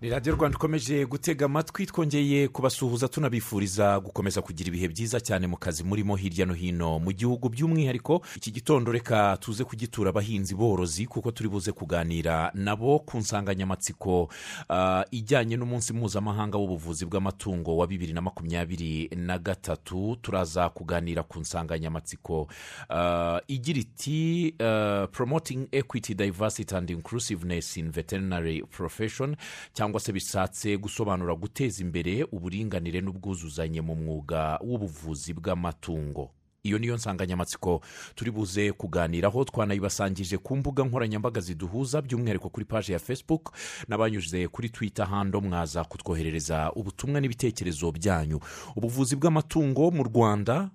ni radiyo rwanda ikomeje gutega amatwi twongeye kubasuhuza tunabifuriza gukomeza kugira ibihe byiza cyane mu kazi murimo hirya no hino mu gihugu. By'umwihariko iki gitondo reka tuze kugitura abahinzi borozi kuko turi buze kuganira nabo ku nsanganyamatsiko ah, ijyanye n'umunsi mpuzamahanga w'ubuvuzi bw'amatungo wa bibiri na makumyabiri na gatatu. Turaza kuganira ku nsanganyamatsiko ah, igira iti ah, promoting equity diversity and inclusiveness in veterinary profession. Cyangwa se bishatse gusobanura guteza imbere uburinganire n'ubwuzuzanye mu mwuga w'ubuvuzi bw'amatungo. Iyo niyo nsanganyamatsiko. Turi buze kuganiraho twanayibasangije ku mbuga nkoranyambaga ziduhuza by'umwihariko kuri paji ya facebook n'abanyuze kuri twitter hando mwaza kutwoherereza ubutumwa n'ibitekerezo byanyu. Ubuvuzi bw'amatungo mu rwanda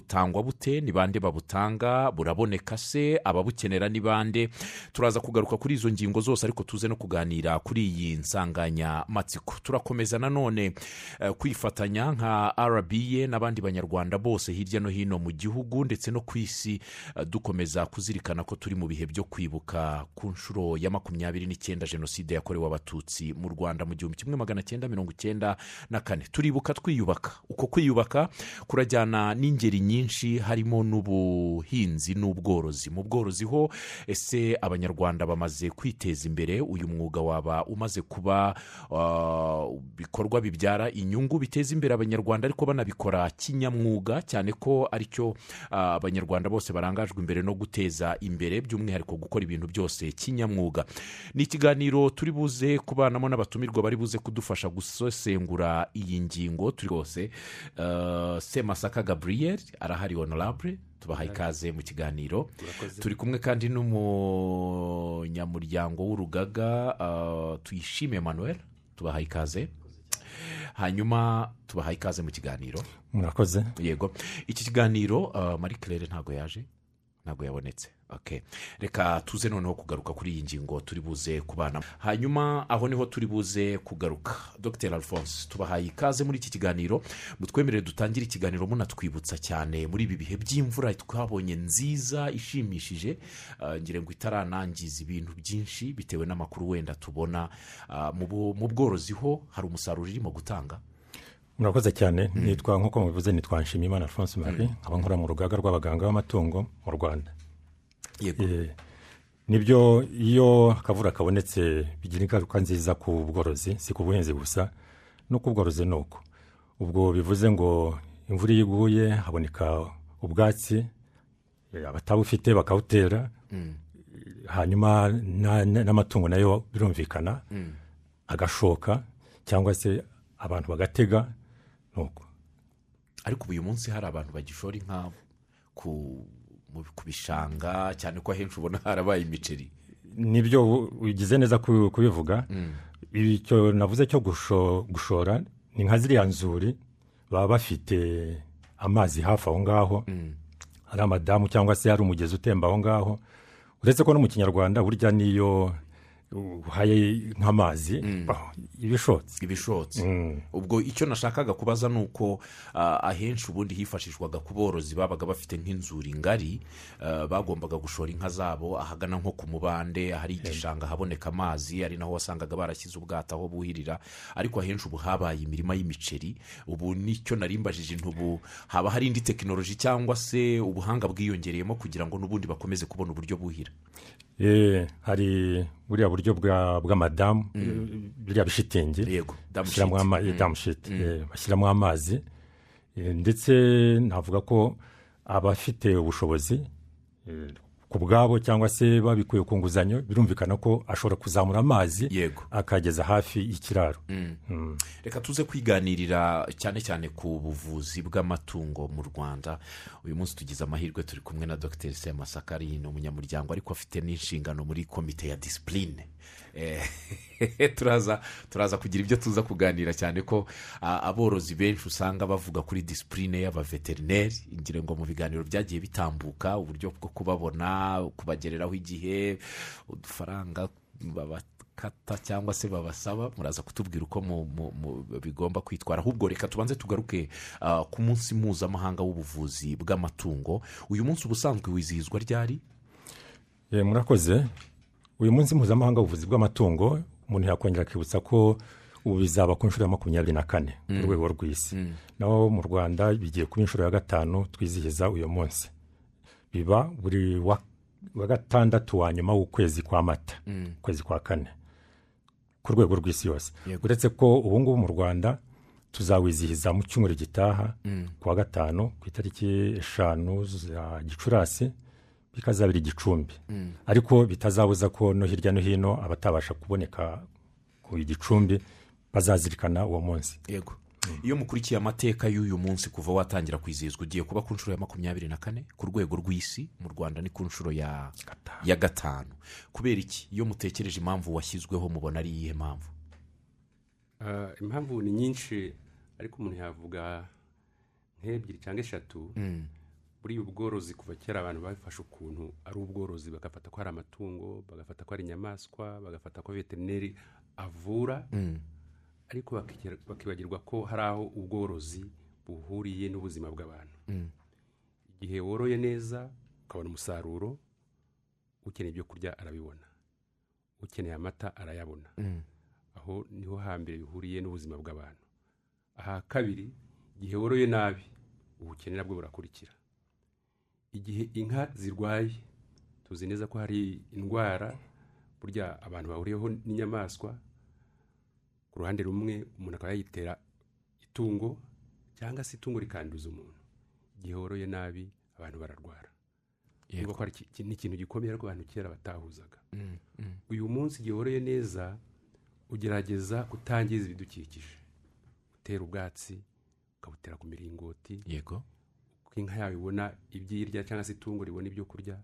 butangwa bute ni bande babutanga buraboneka se ababukenera ni bande? Turaza kugaruka kuri izo ngingo zose ariko tuze no kuganira kuri iyi nsanganyamatsiko. Turakomeza nanone eh, kwifatanya nka rba n'abandi banyarwanda bose hirya no hino mu gihugu ndetse no ku isi eh, dukomeza kuzirikana ko turi mu bihe byo kwibuka ku nshuro ya makumyabiri n'icyenda jenoside yakorewe abatutsi mu rwanda mu gihumbi kimwe magana cyenda mirongo icyenda na kane. Turibuka twiyubaka. Uko kwiyubaka kurajyana n'ingeri nyinshi harimo n'ubuhinzi n'ubworozi. Mu bworozi ho ese abanyarwanda bamaze kwiteza imbere? Uyu mwuga waba umaze kuba ah, bikorwa bibyara inyungu biteza imbere abanyarwanda? Ariko banabikora kinyamwuga cyane ko ari cyo ah, abanyarwanda bose barangajwe imbere no guteza imbere by'umwihariko gukora ibintu byose kinyamwuga. Ni ikiganiro turi buze kubanamo n'abatumirwa bari buze kudufasha gusesengura iyi ngingo. Turi rwose Ah, semasaka gabriel arahari honorable tubaha ikaze mu kiganiro. Turi kumwe kandi n'umunyamuryango w'urugaga ah, tuyishime emmanuel tubaha ikaze. Hanyuma tubaha ikaze mu kiganiro. Murakoze. Yego. Iki kiganiro uh, marie claire ntabwo yaje. Ntabwo yabonetse. Reka tuze noneho kugaruka kuri iyi ngingo turi buze kubana. Hanyuma aho ni ho turi buze kugaruka. Dr. Alphonse tubahaye ikaze muri iki kiganiro. Mutwemerere dutangire ikiganiro munatwibutsa cyane muri ibi bihe by'imvura twabonye nziza ishimishije. Uh, ngira ngo itaranangiza ibintu byinshi bitewe n'amakuru wenda tubona. Uh, mu bworozi ho hari umusaruro irimo gutanga? Murakoze cyane. Nitwa nk'uko mubivuze nitwa nshimiyimana alphonse marie. Nkaba nkora mu rugaga rw'abaganga b'amatungo mu rwanda. Yego. Eh, ni byo iyo akavura kabonetse bigira ingaruka nziza ku bworozi si ku buhinzi gusa no ku bworozi ni uko. Ubwo bivuze ngo imvura iyo iguye haboneka ubwatsi eh, abatabufite bakawutera hanyuma na- na- n'amatungo na yo birumvikana agashoka cyangwa se abantu bagatega nuko ariko ubu uyu munsi hari abantu bagishora inka ku bishanga cyane ko ahenshi ubona harabaye imiceri. Nibyo ugize neza ku- kubivuga. Icyo navuze cyo gusho- gushora ni nka ziriya nzuri baba bafite amazi hafi aho ngaho. Hari amadamu cyangwa se hari umugezi utemba aho ngaho. Uretse ko no mu kinyarwanda burya niyo uhaye nk'amazi bah, iba ishotse ibishotse Mm. ubwo icyo nashakaga kubaza ni uko ah, ahenshi ubundi hifashishwaga ku borozi babaga bafite nk'inzuri ngari bagombaga gushora inka zabo ahagana nko ku mubande ahari igishanga haboneka amazi ari naho wasangaga barashyize ubwato aho buhirira. Ariko ahenshi ubu habaye imirima y'imiceri ubu ni cyo narimbajije ntubu haba hari indi tekinoloji cyangwa se ubuhanga bwiyongereyemo kugira ngo n'ubundi bakomeze kubona uburyo buhira. Hari buriya buryo bwa- bw'amadamu biriya bishitingi bashyiramo amazi ndetse navuga ko abafite ubushobozi ku bwabo cyangwa se babikuye ku nguzanyo birumvikana ko ashobora kuzamura amazi yego. akageza hafi y'ikiraro. Reka tuze kwiganirira cyane cyane ku buvuzi bw'amatungo mu rwanda. Uyu munsi tugize amahirwe turi kumwe na dr. Semasaka ari ni umunyamuryango ariko afite n'inshingano muri komite ya disipurine turaza turaza kugira ibyo tuza kuganira cyane ko aborozi benshi usanga bavuga kuri disipurine y'abaveterineri. Ngira ngo mu biganiro byagiye bitambuka uburyo bwo kubabona kubagereraho igihe udufaranga babakata cyangwa se babasaba. Muraza kutubwira uko bigomba kwitwara. Ahubwo reka tubanze tugaruke ku munsi mpuzamahanga w'ubuvuzi bw'amatungo. Uyu munsi ubusanzwe wizihizwa ryari? Eh, murakoze. Uyu munsi mpuzamahanga w'ubuvuzi bw'amatungo umuntu yakongera akibutsa ko ubu bizaba ku nshuro ya makumyabiri na kane ku rwego rw'isi. Naho mu rwanda bigiye kuba inshuro ya gatanu twizihiza uyu munsi. Biba buri wa, gatandatu wa nyuma w'ukwezi kwa mata ukwezi kwa kane ku rwego rw'isi yose. Uretse ko ubu ngubu mu rwanda tuzawizihiza mu cyumweru gitaha ku wa gatanu ku itariki eshanu za gicurasi bikazabira igicumbi. Ariko bitazabuza ko no hirya no hino abatabasha kuboneka ku gicumbi bazazirikana uwo munsi. Yego. Iyo mukurikiye amateka y'uyu munsi kuva watangira kwizihizwa ugiye kuba ku nshuro ya makumyabiri na kane? Ku rwego rw'isi mu rwanda ni ku nshuro ya ya gatanu. Kubera iki? Iyo mutekereje impamvu washyizweho mubona ari iyihe mpamvu? Ah, impamvu ni nyinshi ariko umuntu yavuga nk'ebyiri cyangwa eshatu. Buriya ubworozi kuva kera abantu bafashe ukuntu ari ubworozi bagafata ko ari amatungo bagafata ko ari inyamaswa bagafata ko veterineri avura. Ariko bakigera- bakibagirwa ko hari aho ubworozi buhuriye n'ubuzima bw'abantu. Igihe woroye neza ukabona umusaruro ukeneye ibyo kurya arabibona ukeneye amata arayabona. Aho ni ho hambere bihuriye n'ubuzima bw'abantu. Aha kabiri igihe woroye nabi ubukene nabwo burakurikira. Igihe inka zirwaye. Tuzi neza ko hari indwara burya abantu bahuriyeho n'inyamaswa ku ruhande rumwe umuntu akaba yayitera itungo cyangwa se itungo rikanduza umuntu. Igihe woroye nabi abantu bararwara. Urumva ko ni ikintu gikomeye ariko abantu kera batahuzaga. Uyu munsi igihe woroye neza ugerageza kutangiza ibidukikije. Utera ubwatsi ukabutera ku miringoti. Yego. Ko inka yawe ibona ibyo irya cyangwa se itungo ribona ibyo kurya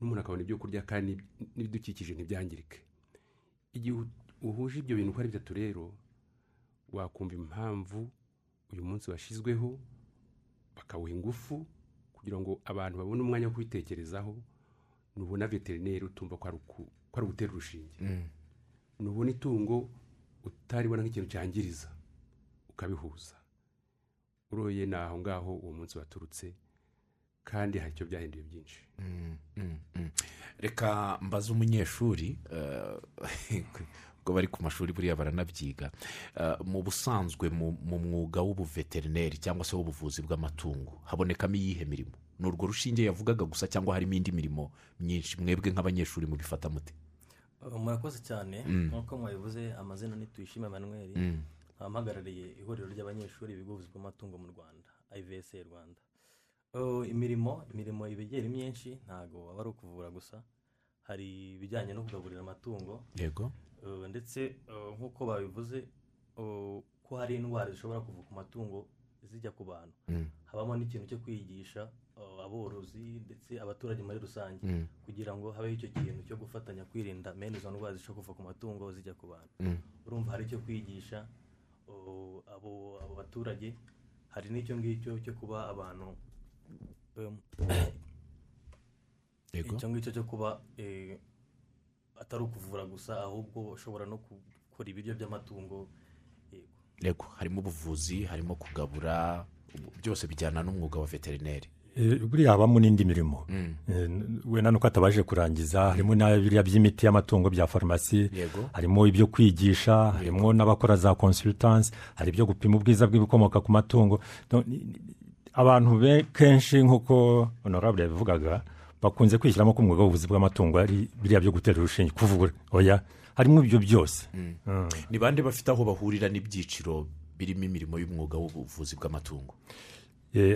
n'umuntu akabona ibyo kurya kandi n'ibidukikije ntibyangirike. Igihe uhuje ibyo bintu uko ari bitatu rero wakumva impamvu uyu munsi washyizweho bakawuha ingufu kugira ngo abantu babone umwanya wo kubitekerezaho nubona veterineri utumva ko ari uku- ko ari ugutera urushinge. Nubona itungo utaribona nk'ikintu cyangiriza ukabihuza. Uroye ni aho ngaho uwo munsi waturutse kandi hari icyo byahinduye byinshi. Reka mbaze umunyeshuri eh, ubwo bari ku mashuri buriya baranabyiga. Eh, mu busanzwe mu mwuga w'ubuveterineri cyangwa se w'ubuvuzi bw'amatungo habonekamo iyihe mirimo? Ni urwo rushinge yavugaga gusa cyangwa harimo indi mirimo myinshi? Mwebwe nk'abanyeshuri mubifata mute? Uh, murakoze cyane. Nk'uko mwabivuze amazina ni tuyishime manuel nkaba mpagarariye ihuriro ry'abanyeshuri biga ubuvuzi bw'amatungo mu rwanda ivs rwanda. Imirimo imirimo ibegera myinshi ntabwo aba ari ukuvura gusa. Hari ibijyanye no kugaburira amatungo. Yego. Ndetse nk'uko babivuze ko hari indwara zishobora kuva ku matungo zijya ku bantu. Habamo n'ikintu cyo kwigisha aborozi ndetse abaturage muri rusange. Kugira ngo habeho icyo kintu cyo gufatanya kwirinda mene izo ndwara zishobora kuva ku matungo zijya ku bantu. Urumva hari icyo kwigisha abo baturage hari n'icyo ngicyo cyo kuba abantu icyo ngicyo cyo kuba eh, atari ukuvura gusa ahubwo ushobora no gukora ibiryo by'amatungo harimo ubuvuzi harimo kugabura byose bijyana n'umwuga wa veterineri. Buriya habamo n'indi mirimo. Eh, wenda nuko atabaje kurangiza harimo na biriya by'imiti y'amatungo bya farumasi harimo ibyo kwigisha harimo n'abakora za consultance hari ibyo gupima ubwiza bw'ibikomoka ku matungo. Abantu kenshi nk'uko honorable yabivugaga bakunze kwishyiramo ko umwuga w'ubuvuzi bw'amatungo ari biriya byo gutera urushinge. Kuvura oya harimo ibyo byose. Mm. ni bande bafite aho bahurira n'ibyiciro birimo imirimo y'umwuga w'ubuvuzi bw'amatungo? Eh,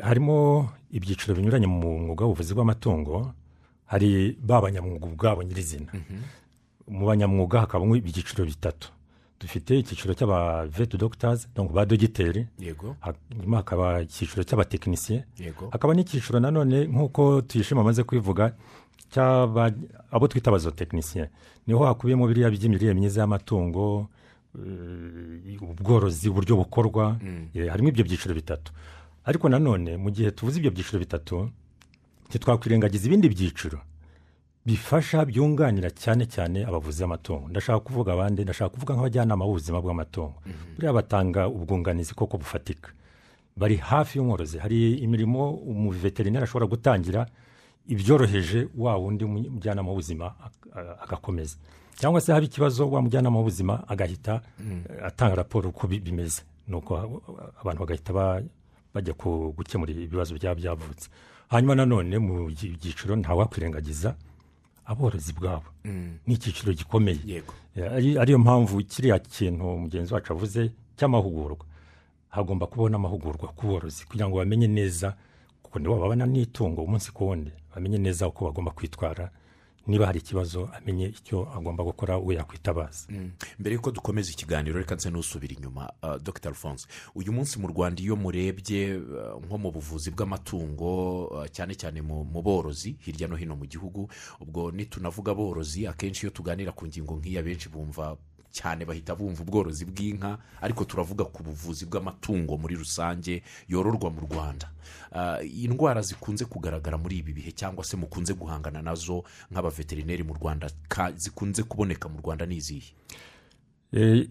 harimo ibyiciro binyuranye mu mwuga w'ubuvuzi bw'amatungo. Hari ba banyamwuga ubwabo nyirizina mu banyamwuga hakabamo ibyiciro bitatu. Dufite icyiciro cy'aba vet doctors donc ba dogiteri. Yego. Hanyuma hakaba icyiciro cy'abatekinisiye yego. Hakaba n'icyiciro nanone nk'uko tuyishima amaze kwivuga abo twita abazotekinisiye ni ho hakubiyemo biriya by'imirire myiza y'amatungo eh, ubworozi uburyo bukorwa. Eh, harimo ibyo byiciro bitatu. Ariko nanone mu gihe tuvuze ibyo byiciro bitatu ntitwakwirengagiza ibindi byiciro. Bifasha byunganira cyane cyane abavuzi b'amatungo. Ndashaka kuvuga abandi ndashaka kuvuga nk'abajyanama b'ubuzima bw'amatungo. Buriya batanga ubwunganizi koko bufatika. Bari hafi y'umworozi. Hari imirimo umuveterineri ashobora gutangira ibyoroheje wa wundi mujyanama w'ubuzima agakomeza. Cyangwa se haba ikibazo wa mujyanama w'ubuzima agahita eh, atanga raporo uko bi- bimeze. Nuko abantu bagahita ba- bajya gukemura ibibazo byaba byavutse. Hanyuma nanone mu byiciro ntawakwirengagiza aborozi bwabo. Ni icyiciro gikomeye. Ariyo mpamvu kiriya kintu mugenzi wacu avuze cy'amahugurwa. Hagomba kubaho n'amahugurwa ku borozi kugira ngo bamenye neza kuko nibo babana n'itungo umunsi ku wundi bamenye neza uko bagomba kwitwara niba hari ikibazo amenye icyo agomba gukora we yakwitabaza. Mbere y'uko dukomeza ikiganiro reka nse n'usubira inyuma uh, dr. Alphonse. Uyu munsi mu rwanda iyo murebye uh, nko mu buvuzi bw'amatungo uh, cyane cyane mu borozi hirya no hino mu gihugu ubwo nitunavuga aborozi akenshi iyo tuganira ku ngingo nk'iya benshi bumva cyane bahita bumva ubworozi bw'inka ariko turavuga ku buvuzi bw'amatungo muri rusange yororwa mu rwanda. Uh, indwara zikunze kugaragara muri ibi bihe cyangwa se mukunze guhangana na zo nk'abaveterineri mu rwanda zikunze kuboneka mu rwanda ni izihe? Eh,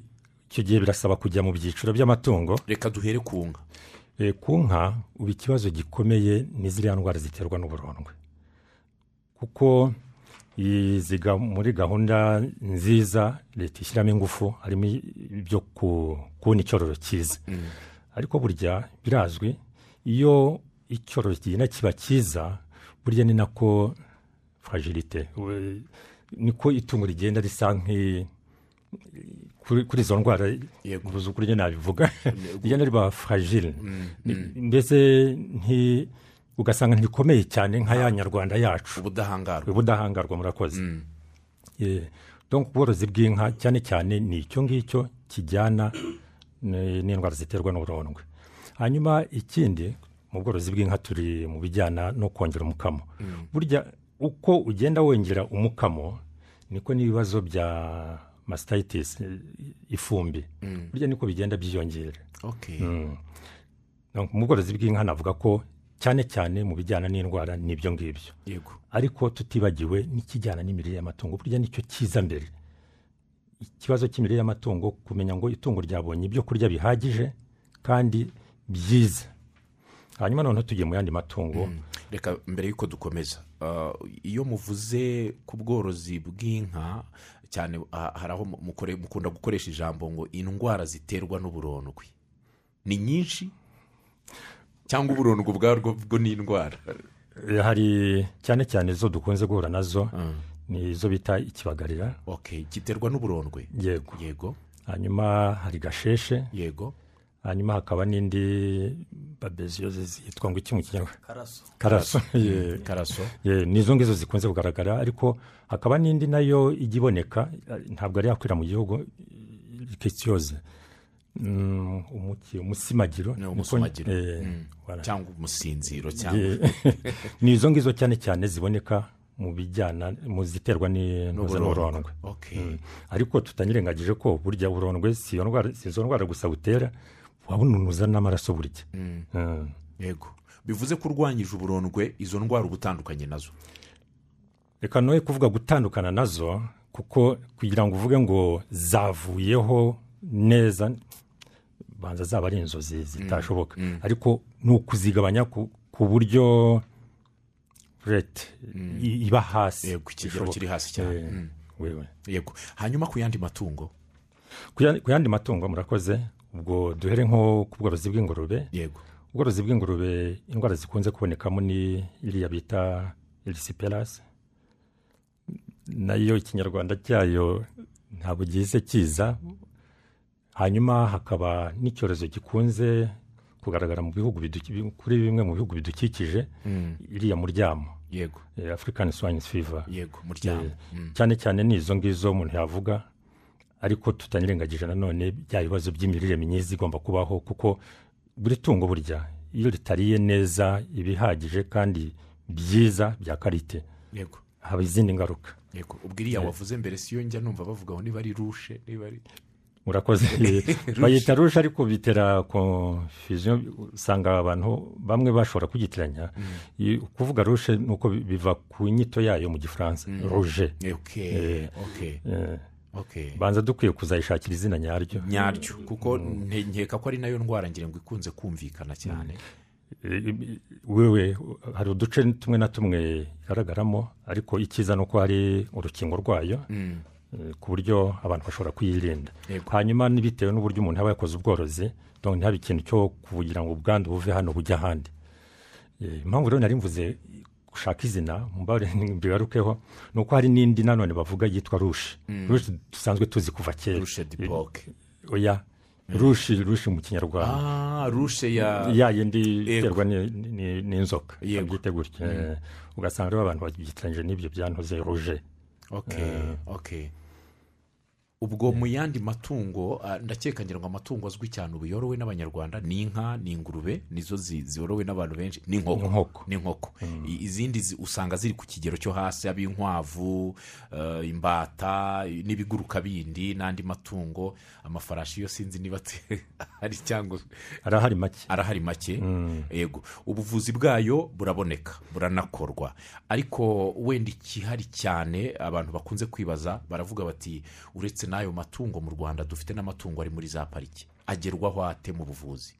icyo gihe birasaba kujya mu byiciro by'amatungo. Reka duhere ku nka. Eh, ku nka ubu ikibazo gikomeye ni ziriya ndwara ziterwa n'uburondwe. Kuko muri gahunda nziza leta ishyiramo ingufu harimo ibyo ku- kubona icyororo cyiza. Ariko burya birazwi iyo icyororo kigenda kiba cyiza burya ni nako fragilite we- niko itungo rigenda risa nk'i kuri izo ndwara Yego. ubuze ukuryo nabivuga. Rigenda riba fragile. Mbese nti ugasanga ntikomeye cyane nka ya nyarwanda yacu. Ubudahangarwa. Ubudahangarwa murakoze. Eh, donc ubworozi bw'inka cyane cyane ni icyo ngicyo kijyana n'indwara ziterwa n'uburondwe. Hanyuma ikindi mu bworozi bw'inka turi mu bijyana no kongera umukamo. Burya uko ugenda wongera umukamo niko n'ibibazo bya masitayitis ifumbi burya niko bigenda byiyongera. Mu bworozi bw'inka navuga ko cyane cyane mu bijyana n'indwara ni ibyo ngibyo ariko tutibagiwe n'ikijyana n'imirire y'amatungo. Burya ni cyo cyiza mbere. Ikibazo cy'imirire y'amatungo kumenya ngo itungo ryabonye ibyo kurya bihagije kandi byiza. Hanyuma noneho tugiye mu yandi matungo. Reka mbere y'uko dukomeza. Uh, iyo muvuze ku bworozi bw'inka cyane uh, hari aho mukunda gukoresha ijambo ngo indwara ziterwa n'uburondwe. Ni nyinshi? Cyangwa uburondwe ubwarwo bwo ni indwara Eh, hari cyane cyane izo dukunze guhura na zo ni izo bita ikibagarira. Giterwa n'uburondwe. Yego. Yego. Hanyuma hari gasheshe. Yego. Hanyuma hakaba n'indi babeziyoze zitwa ngo iki mu kinyarwanda? Karaso. Karaso. Ye, ni izo ngizo zikunze kugaragara ariko hakaba n'indi na yo ijya iboneka ntabwo ari yakwira mu gihugu rikesiyoze umusimagiro niko- umusimagiro. eh, Mm. cyangwa umusinziro cyangwa ni izo ngizo cyane cyane ziboneka mu bijyana mu ziterwa n'uburondwe. Mm. ariko tutanyirengagije ko burya burondwe si izo ndwara gusa butera wabununuza n'amaraso burya Mm. yego bivuze ko urwanyije uburondwe izo ndwara uba utandukanye na zo reka noye kuvuga gutandukana na zo kuko kugira ngo uvuge ngo zavuyeho neza banza zaba ari inzozi zitashoboka. Ariko ni ukuzigabanya ku, ku buryo rete i- iba hasi. Ikigero bishoboka. kiri hasi cyane. Eh, Mm. yego. Hanyuma ku yandi matungo? Ku ya- ku yandi matungo murakoze? Ubwo duhere nko ku bworozi bw'ingurube. Yego. Ubworozi bw'ingurube indwara zikunze kubonekamo ni iriya bita irisiperasi na yo ikinyarwanda cyayo ntabwo gize kiza. Hanyuma hakaba n'icyorezo gikunze kugaragara mu bihugu kuri bimwe mu bihugu bidukikije iriya muryamo. Yego. Afurikani swine fever. Yego muryango Eh, cyane cyane ni izo ngizo umuntu yavuga ariko tutanyirengagije nanone bya bibazo by'imirire myiza igomba kubaho kuko buri tungo burya iyo ritariye neza ibihagije kandi byiza bya karite yego. haba izindi ngaruka. Yego. Ubwo iriya wavuze mbere si yo njya numva bavuga ngo niba ari rushe niba ari murakoze bayita rushe ariko bitera konfuziyo usanga abantu bamwe bashobora kugitiranya. I- kuvuga rushe ni uko bi- biva ku nyito yayo mu gifaransa. Ruje okay Eh. okay Eh, okay banza dukwiye kuzayishakira izina nyaryo. Nyaryo. Kuko nte- nkeka ko ari na yo ndwara ngira ngo ikunze kumvikana cyane. Eh, wewe hari uduce tumwe na tumwe igaragaramo ariko icyiza ni uko hari urukingo rwayo. Ku buryo abantu bashobora kuyirinda hanyuma bitewe n'uburyo umuntu aba yakoze ubworozi ntihabe ikintu cyo kugira ngo ubwandu buve hano bujya ahandi. Eh, impamvu rero nari mvuze gushaka izina mubare mbigarukeho ni uko hari n'indi nanone bavuga yitwa rushe rushe dusanzwe tuzi kuva kera. Rushe dipoke oya rushe rushe mu kinyarwanda. Ah rushe ya ya yindi iterwa ni- ni- n'inzoka Yego. babyite gutya? Eh, ugasanga rero abantu babyitiranyije n'ibyo byantuze ruje okay okay. Ubwo mu yandi matungo ah, ndakeka ngira ngo amatungo azwi cyane ubu yorowe n'abanyarwanda ni inka ni ingurube nizo zorowe n'abantu benshi ni inkoko. Ni inkoko I- izindi zi- usanga ziri ku kigero cyo hasi yaba inkwavu eh, imbata n'ibiguruka bindi n'andi matungo amafarashi yo sinzi niba ate- ari cyangwa arahari make. Arahari make. Yego. Ubuvuzi bwayo buraboneka buranakorwa. Ariko wenda ikihari cyane abantu bakunze kwibaza baravuga bati uretse n'ayo matungo mu rwanda dufite n'amatungo ari muri za pariki agerwaho ate mu buvuzi?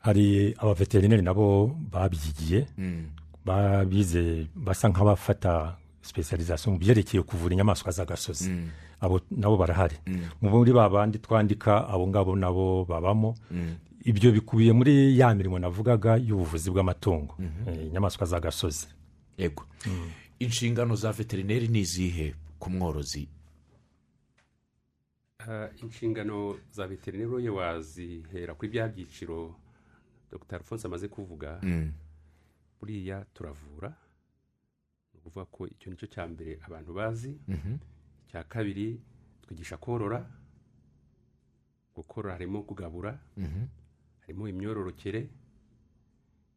Hari abaveterineri nabo babyigiye. Babize basa nk'abafata sipesializasiyo mu byerekeye kuvura inyamaswa z'agasozi. Abo nabo barahari. Muri ba bandi twandika abo ngabo nabo babamo. Ibyo bikubiye muri ya mirimo navugaga y'ubuvuzi bw'amatungo. Eh, inyamaswa z'agasozi yego. Inshingano za veterineri ni izihe ku mworozi? Ah, inshingano za veterineri ye wazihera kuri bya byiciro dr. Alphonse amaze kuvuga buriya turavura. Ni ukuvuga ko icyo ni cyo cya mbere abantu bazi. Icya kabiri twigisha korora gukorora harimo kugabura. Harimo imyororokere.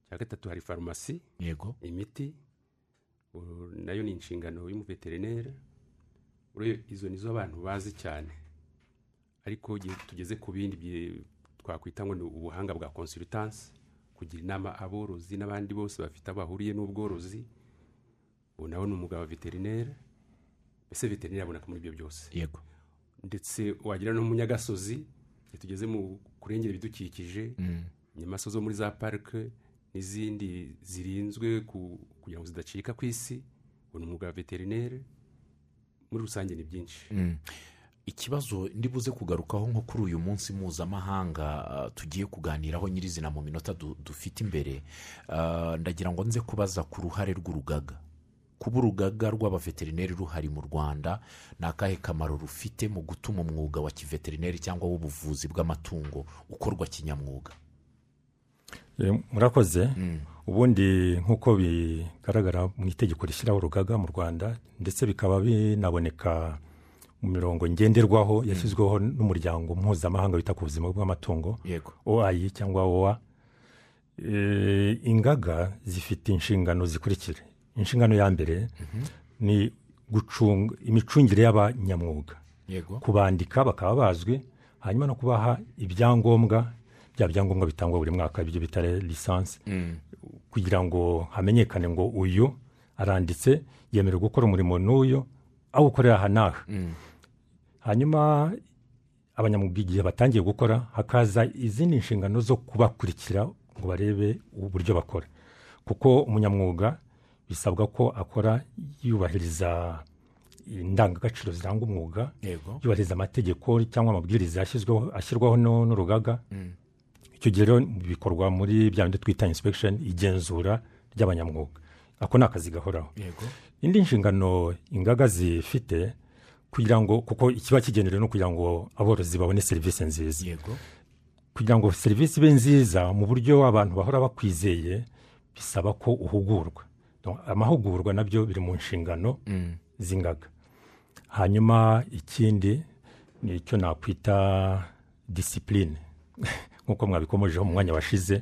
Icya gatatu hari farumasi. Yego. Imiti. Nayo ni inshingano y'umuveterineri. Izo nizo abantu bazi cyane. Ariko tugeze ku bindi twakwita ngo ni ubuhanga bwa consultance. Kugira inama aborozi n'abandi bose bafite aho bahuriye n'ubworozi. Ubu nawe ni umugabo veterineri. Mbese veterineri aboneka muri ibyo byose. Yego. Ndetse wagira no mu nyagasozi tugeze mu kurengera ibidukikije inyamaswa zo muri za parike n'izindi zirinzwe ku- kugira ngo zidacika ku isi ubu ni umwuga wa veterineri muri rusange ni byinshi. Ikibazo ndibuze kugarukaho nko kuri uyu munsi mpuzamahanga ah, tugiye kuganiraho nyirizina mu minota du- dufite imbere. Ah, ndagira ngo nze kubaza ku ruhare rw'urugaga. Kuba urugaga rw'abaveterineri ruhari mu rwanda ni akahe kamaro rufite mu gutuma umwuga wa kiveterineri cyangwa w'ubuvuzi bw'amatungo ukorwa kinyamwuga? Eh, murakoze. Ubundi nk'uko bigaragara mu itegeko rishyiraho urugaga mu rwanda ndetse bikaba binaboneka mu mirongo ngenderwaho yashyizweho n'umuryango mpuzamahanga wita ku buzima bw'amatungo oayi cyangwa oa Eh, ingaga zifite inshingano zikurikira. Inshingano ya mbere ni gucunga imicungire y'abanyamwuga kubandika bakaba bazwi hanyuma no kubaha ibyangombwa bya byangombwa bitangwa buri mwaka ibyo bita lisansi. Kugira ngo hamenyekane ngo uyu aranditse yemerewe gukora umurimo n'uyu awukorera aha n'aha. Hanyuma abanyamwuga igihe batangiye gukora hakaza izindi nshingano zo kubakurikira ngo barebe uburyo bakora. Kuko umunyamwuga bisabwa ko akora yubahiriza indangagaciro ziranga umwuga yubahiriza amategeko cyangwa amabwiriza ashyirwaho n'urugaga. Icyo gihe rero bikorwa muri bya bindi twita inspection igenzura ry'abanyamwuga. Ako ni akazi gahoraho. Indi nshingano ingaga zifite kugira ngo kuko ikiba kigenewe no kugira ngo aborozi babone serivisi nziza. Kugira ngo serivisi ibe nziza mu buryo abantu bahora bakwizeye bisaba ko uhugurwa. Amahugurwa na byo biri mu nshingano z'ingaga. Hanyuma ikindi ni icyo nakwita disipurine nk'uko mwabikomojeho mu mwanya washize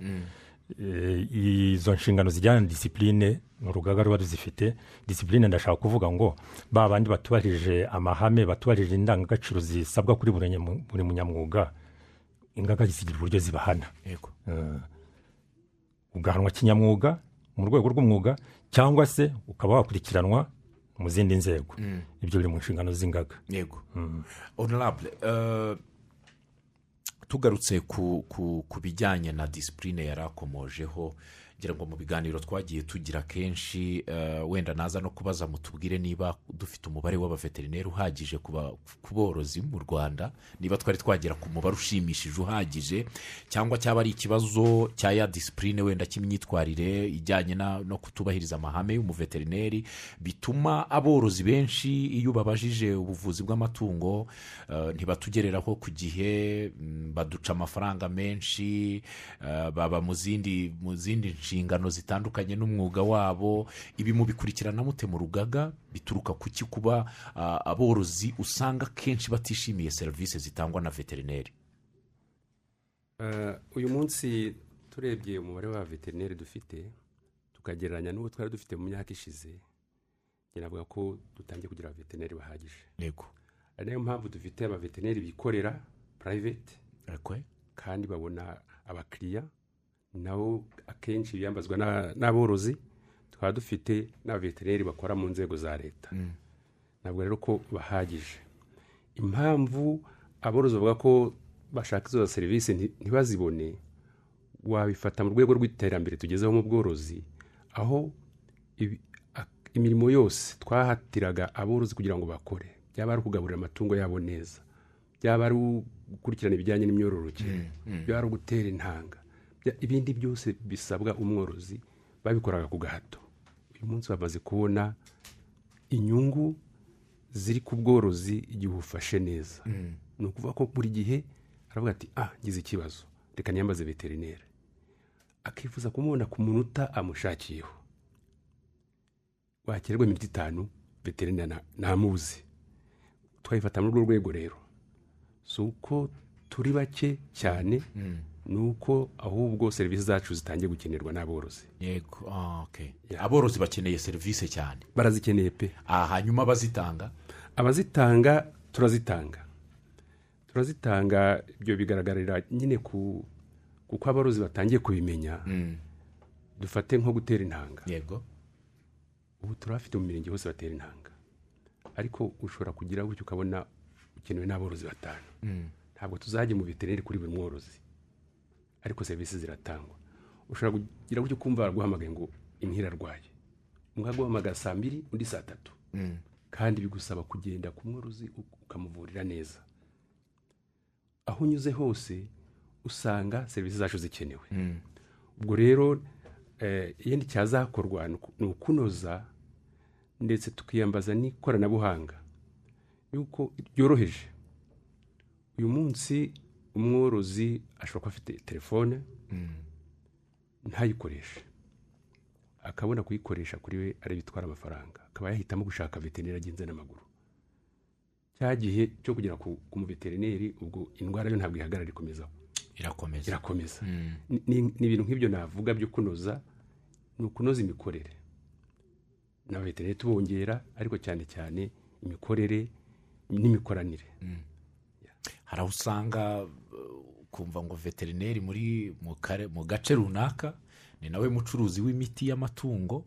Eh, izo nshingano zijyana na disipurine ni urugaga ruba ruzifite. Disipurine ndashaka kuvuga ngo ba bandi batubahirije amahame batubahirije indangagaciro zisabwa kuri buri munyamwuga ingaga zigira uburyo zibahana. Yego. Ugahanwa kinyamwuga mu rwego rw'umwuga cyangwa se ukaba wakurikiranwa mu zindi nzego. Ibyo biri mu nshingano z'ingaga. Yego. Honorable eh, tugarutse ku bijyanye na disipurine yari akomojeho ngira ngo mu biganiro twagiye tugira kenshi eh, wenda naza no kubaza mutubwire niba dufite umubare w'abaveterineri uhagije ku borozi mu rwanda niba twari twagera ku mubare ushimishije uhagije cyangwa cyaba ari ikibazo cya ya disipurine wenda cy'imyitwarire ijyanye no kutubahiriza amahame y'umuveterineri bituma aborozi benshi iyo babajije ubuvuzi bw'amatungo eh, ntibatugereraho ku gihe mm, baduca amafaranga menshi eh, baba mu zindi mu zindi nshingano zitandukanye n'umwuga wabo ibi mubikurikirana mute mu rugaga bituruka ku ki kuba aborozi usanga kenshi batishimiye serivisi zitangwa na veterineri. Uyu munsi turebye umubare wa veterineri dufite tukagereranya n'uwo twari dufite mu myaka ishize njye navuga ko dutangiye kugira abaveterineri bahagije. Yego. Ari na yo mpamvu dufite abaveterineri bikorera purayiveti kandi babona abakiriya nabo akenshi biyambazwa n'a- n'aborozi tukaba dufite n'abaveterineri bakora mu nzego za leta. Mm, ntabwo rero ko bahagije. Impamvu aborozi bavuga ko bashaka izo serivisi nti- ntibazibone wabifata mu rwego rw'iterambere tugezeho mu bworozi aho imirimo yose twahatiraga aborozi kugira ngo bakore. Byaba ari ukugaburira amatungo yabo neza. Byaba ari gukurikirana ibijyanye n'imyororokere. Byaba ari ugutera intanga. Ibindi byose bisabwa umworozi babikoraga ku gahato. Uyu munsi bamaze kubona inyungu ziri ku bworozi igihe ufashe neza. Ni ukuvuga ko buri gihe aravuga ati ah ngize ikibazo reka niyambaze veterineri akifuza kumubona ku munota amushakiyeho. Wakererwa iminota itanu veterineri ntamuzi twayifata muri urwo rwego rero. Si uko turi bake cyane ni uko ahubwo serivisi zacu zitangiye gukenerwa n'aborozi. Yego ah, aborozi bakeneye serivisi cyane. Barazikeneye pe. Ah, hanyuma abazitanga abazitanga turazitanga. Turazitanga ibyo bigaragarira nyine ku kuko aborozi batangiye kubimenya. Mm, dufate nko gutera intanga. Yego. Ubu turafite mu mirenge hose batera intanga. Ariko ushobora kugira gutyo ukabona ukenewe n'aborozi batanu. Mm, ntabwo tuzajya mu veterineri kuri buri mworozi. Ariko serivisi ziratangwa. Ushobora kugira gutyo ukumva baraguhamagaye ngo inka irarwaye umwe aguhamagara saa mbiri undi saa tatu. Mm, kandi bigusaba kugenda ku mworozi ukamuvurira neza. Aho unyuze hose usanga serivisi zacu zikenewe. Mm, ubwo rero eh, ikindi cyazakorwa ni ukunoza ndetse tukiyambaza n'ikoranabuhanga. Yuko ryoroheje. Uyu munsi umworozi ashobora kuba afite telefone mm. ntayikoreshe. Akabona kuyikoresha kuri we ari bitwara amafaranga. Akaba yahitamo gushaka veterineri agenze n'amaguru. Cya gihe cyo kugera ku muveterineri ubwo indwara yo ntabwo ihagarara ikomeza irakomeza. Irakomeza. Mm, Ni- ibintu nk'ibyo navuga byo kunoza ni ukunoza imikorere. N'abaveterineri tubongera ariko cyane cyane imikorere n'imikoranire. Hari aho usanga uh, kumva ngo veterineri muri mu gace runaka ni nawe mucuruzi w'imiti y'amatungo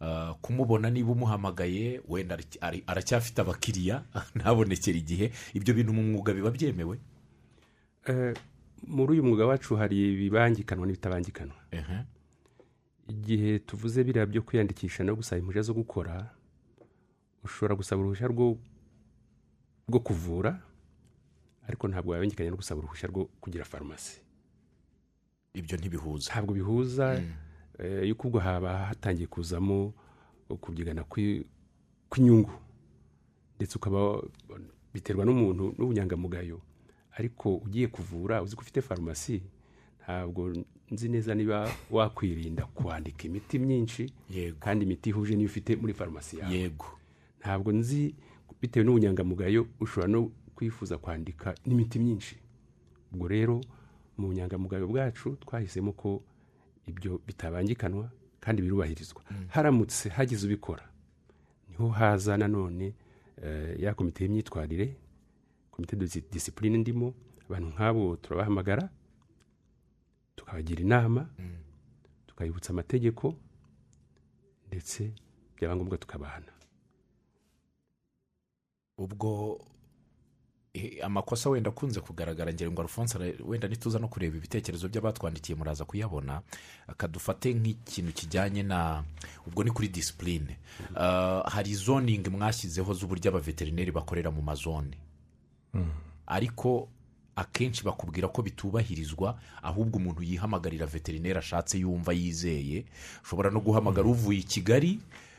Uh, kumubona niba umuhamagaye wenda aracyafite abakiriya ntabonekere igihe ibyo bintu mu mwuga biba byemewe? Eh, muri uyu mwuga wacu hari ibibangikanwa n'ibitabangikanwa. Igihe tuvuze biriya byo kwiyandikisha no gusaba impushya zo gukora ushobora gusaba uruhushya rwo kuvura ariko ntabwo wabengekanye no gusaba uruhushya rwo kugira farumasi ibyo ntibihuza. Ntabwo bihuza eh, yuko ubwo haba hatangiye kuzamo kubyigana kwi- kw'inyungu. Ndetse ukaba biterwa n'umuntu n'ubunyangamugayo. Ariko ugiye kuvura uzi ko ufite farumasi ntabwo nzi neza niba wakwirinda kwandika imiti myinshi kandi imiti ihuje n'iyo ufite muri farumasi yawe. Yego. Ntabwo nzi bitewe n'ubunyangamugayo ushobora no kwifuza kwandika n'imiti myinshi. Ubwo rero mu bunyangamugayo bwacu twahisemo ko ibyo bitabangikanwa kandi birubahirizwa. Haramutse hagize ubikora. Niho haza nanone eh, ya komite y'imyitwarire komite de disipurine ndimo abantu nk'abo turabahamagara tukabagira inama tukabibutsa amategeko ndetse byaba ngombwa tukabahana. Ubwo amakosa wenda akunze kugaragara ngira ngo alphonse wenda nituza no kureba ibitekerezo by'abatwandikiye muraza kuyabona akadufate nk'ikintu kijyanye na ubwo ni kuri disipurine hari zoningi mwashyizeho z'uburyo abaveterineri bakorera mu mazone. Ariko akenshi bakubwira ko bitubahirizwa ahubwo umuntu yihamagarira veterineri ashatse yumva yizeye. Ushobora no guhamagara uvuye i kigali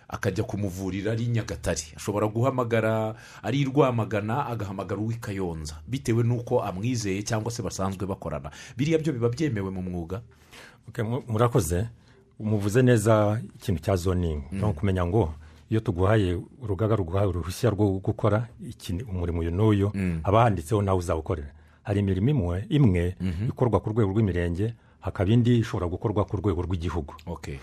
akajya kumuvurira ari nyagatare. Ashobora guhamagara ari i rwamagana agahamagara uw'i kayonza. Bitewe n'uko amwizeye cyangwa se basanzwe bakorana. Biriya byo biba byemewe mu mwuga. Murakoze. Muvuze neza ikintu cya zoningi ni ukumenya ngo iyo tuguhaye urugaga ruguhaye uruhushya rwo gukora umurimo uyu n'uyu haba handitseho nawe uzawukorera hari imirimo imwe imwe ikorwa ku rwego rw'imirenge hakaba indi ishobora gukorwa ku rwego rw'igihugu. Okay.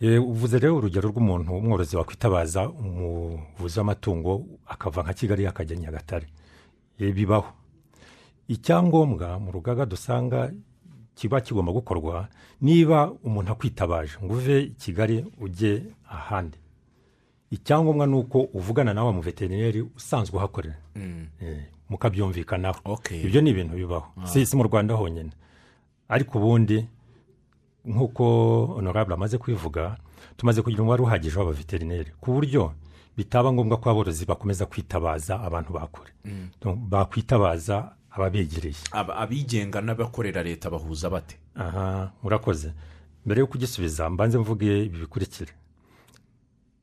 Uvuze rero urugero rw'umuntu umworozi wakwitabaza umuvuzi w'amatungo akava nka kigali akajya nyagatare. Eh, bibaho. Icyangombwa mu rugaga dusanga kiba kigomba gukorwa niba umuntu akwitabaje ngo uve i kigali ujye ahandi. Icyangombwa ni uko uvugana nawe mu veterineri usanzwe uhakorera. Eh, mukabyumvikanaho. Ibyo ni ibintu bibaho. Si si mu rwanda honyine. Ariko ubundi nk'uko honorable amaze kubivuga tumaze kugira umubare uhagije w'abaveterineri ku buryo bitaba ngombwa ko aborozi bakomeza kwitabaza abantu bakore Donc, bakwitabaza ababegereye. Aba- abigenga n'abakorera leta bahuza bate? Aha murakoze. Mbere yo kugisubiza mbanze mvuge ibi bikurikira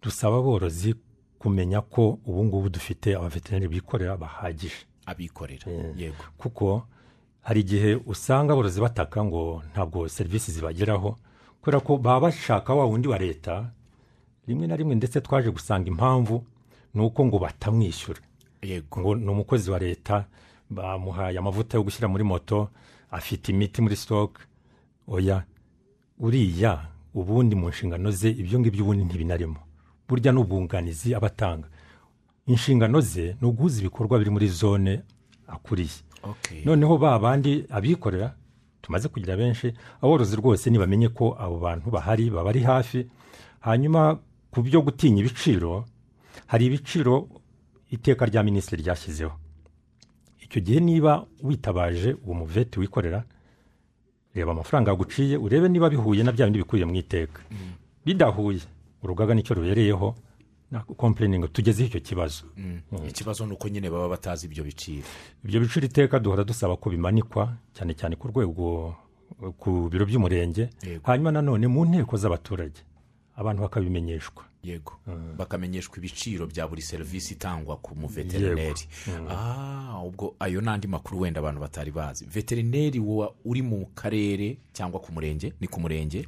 dusaba aborozi kumenya ko ubu ngubu dufite abaveterineri bikorera bahagije. Abikorera. Eh. yego. kuko hari igihe usanga aborozi bataka ngo ntabwo serivisi zibageraho kubera ko baba bashaka wa wundi wa leta rimwe na rimwe ndetse twaje gusanga impamvu ni uko ngo batamwishyura. Yego. Ngo ni umukozi wa leta bamuhaye amavuta yo gushyira muri moto afite imiti muri sitoke oya uriya ubundi mu nshingano ze ibyo ngibyo ubundi ntibinarimo. Burya n'ubwunganizi aba atanga inshingano ze ni uguhuza ibikorwa biri muri zone akuriye. Noneho ba bandi abikorera tumaze kugira benshi aborozi rwose ntibamenye ko abo bantu bahari baba ari hafi. Hanyuma ku byo gutinya ibiciro hari ibiciro iteka rya minisitiri ryashyizeho. Icyo gihe niba witabaje uwo muveti wikorera reba amafaranga yaguciye urebe niba bihuye na bya bindi bikubiye mu iteka. Bidahuye urugaga ni cyo rubereyeho. Na kompureningi tugezeho icyo kibazo. Ikibazo ni uko nyine baba batazi ibyo biciro. Ibyo biciro iteka duhora dusaba ko bimanikwa cyane cyane ku rwego ku biro by'umurenge. Hanyuma nanone mu nteko z'abaturage abantu bakabimenyeshwa. Yego. Bakamenyeshwa ibiciro bya buri serivisi itangwa ku muveterineri ah ubwo ayo n'andi makuru wenda abantu batari bazi. Veterineri uri mu karere cyangwa ku murenge? Ni ku murenge.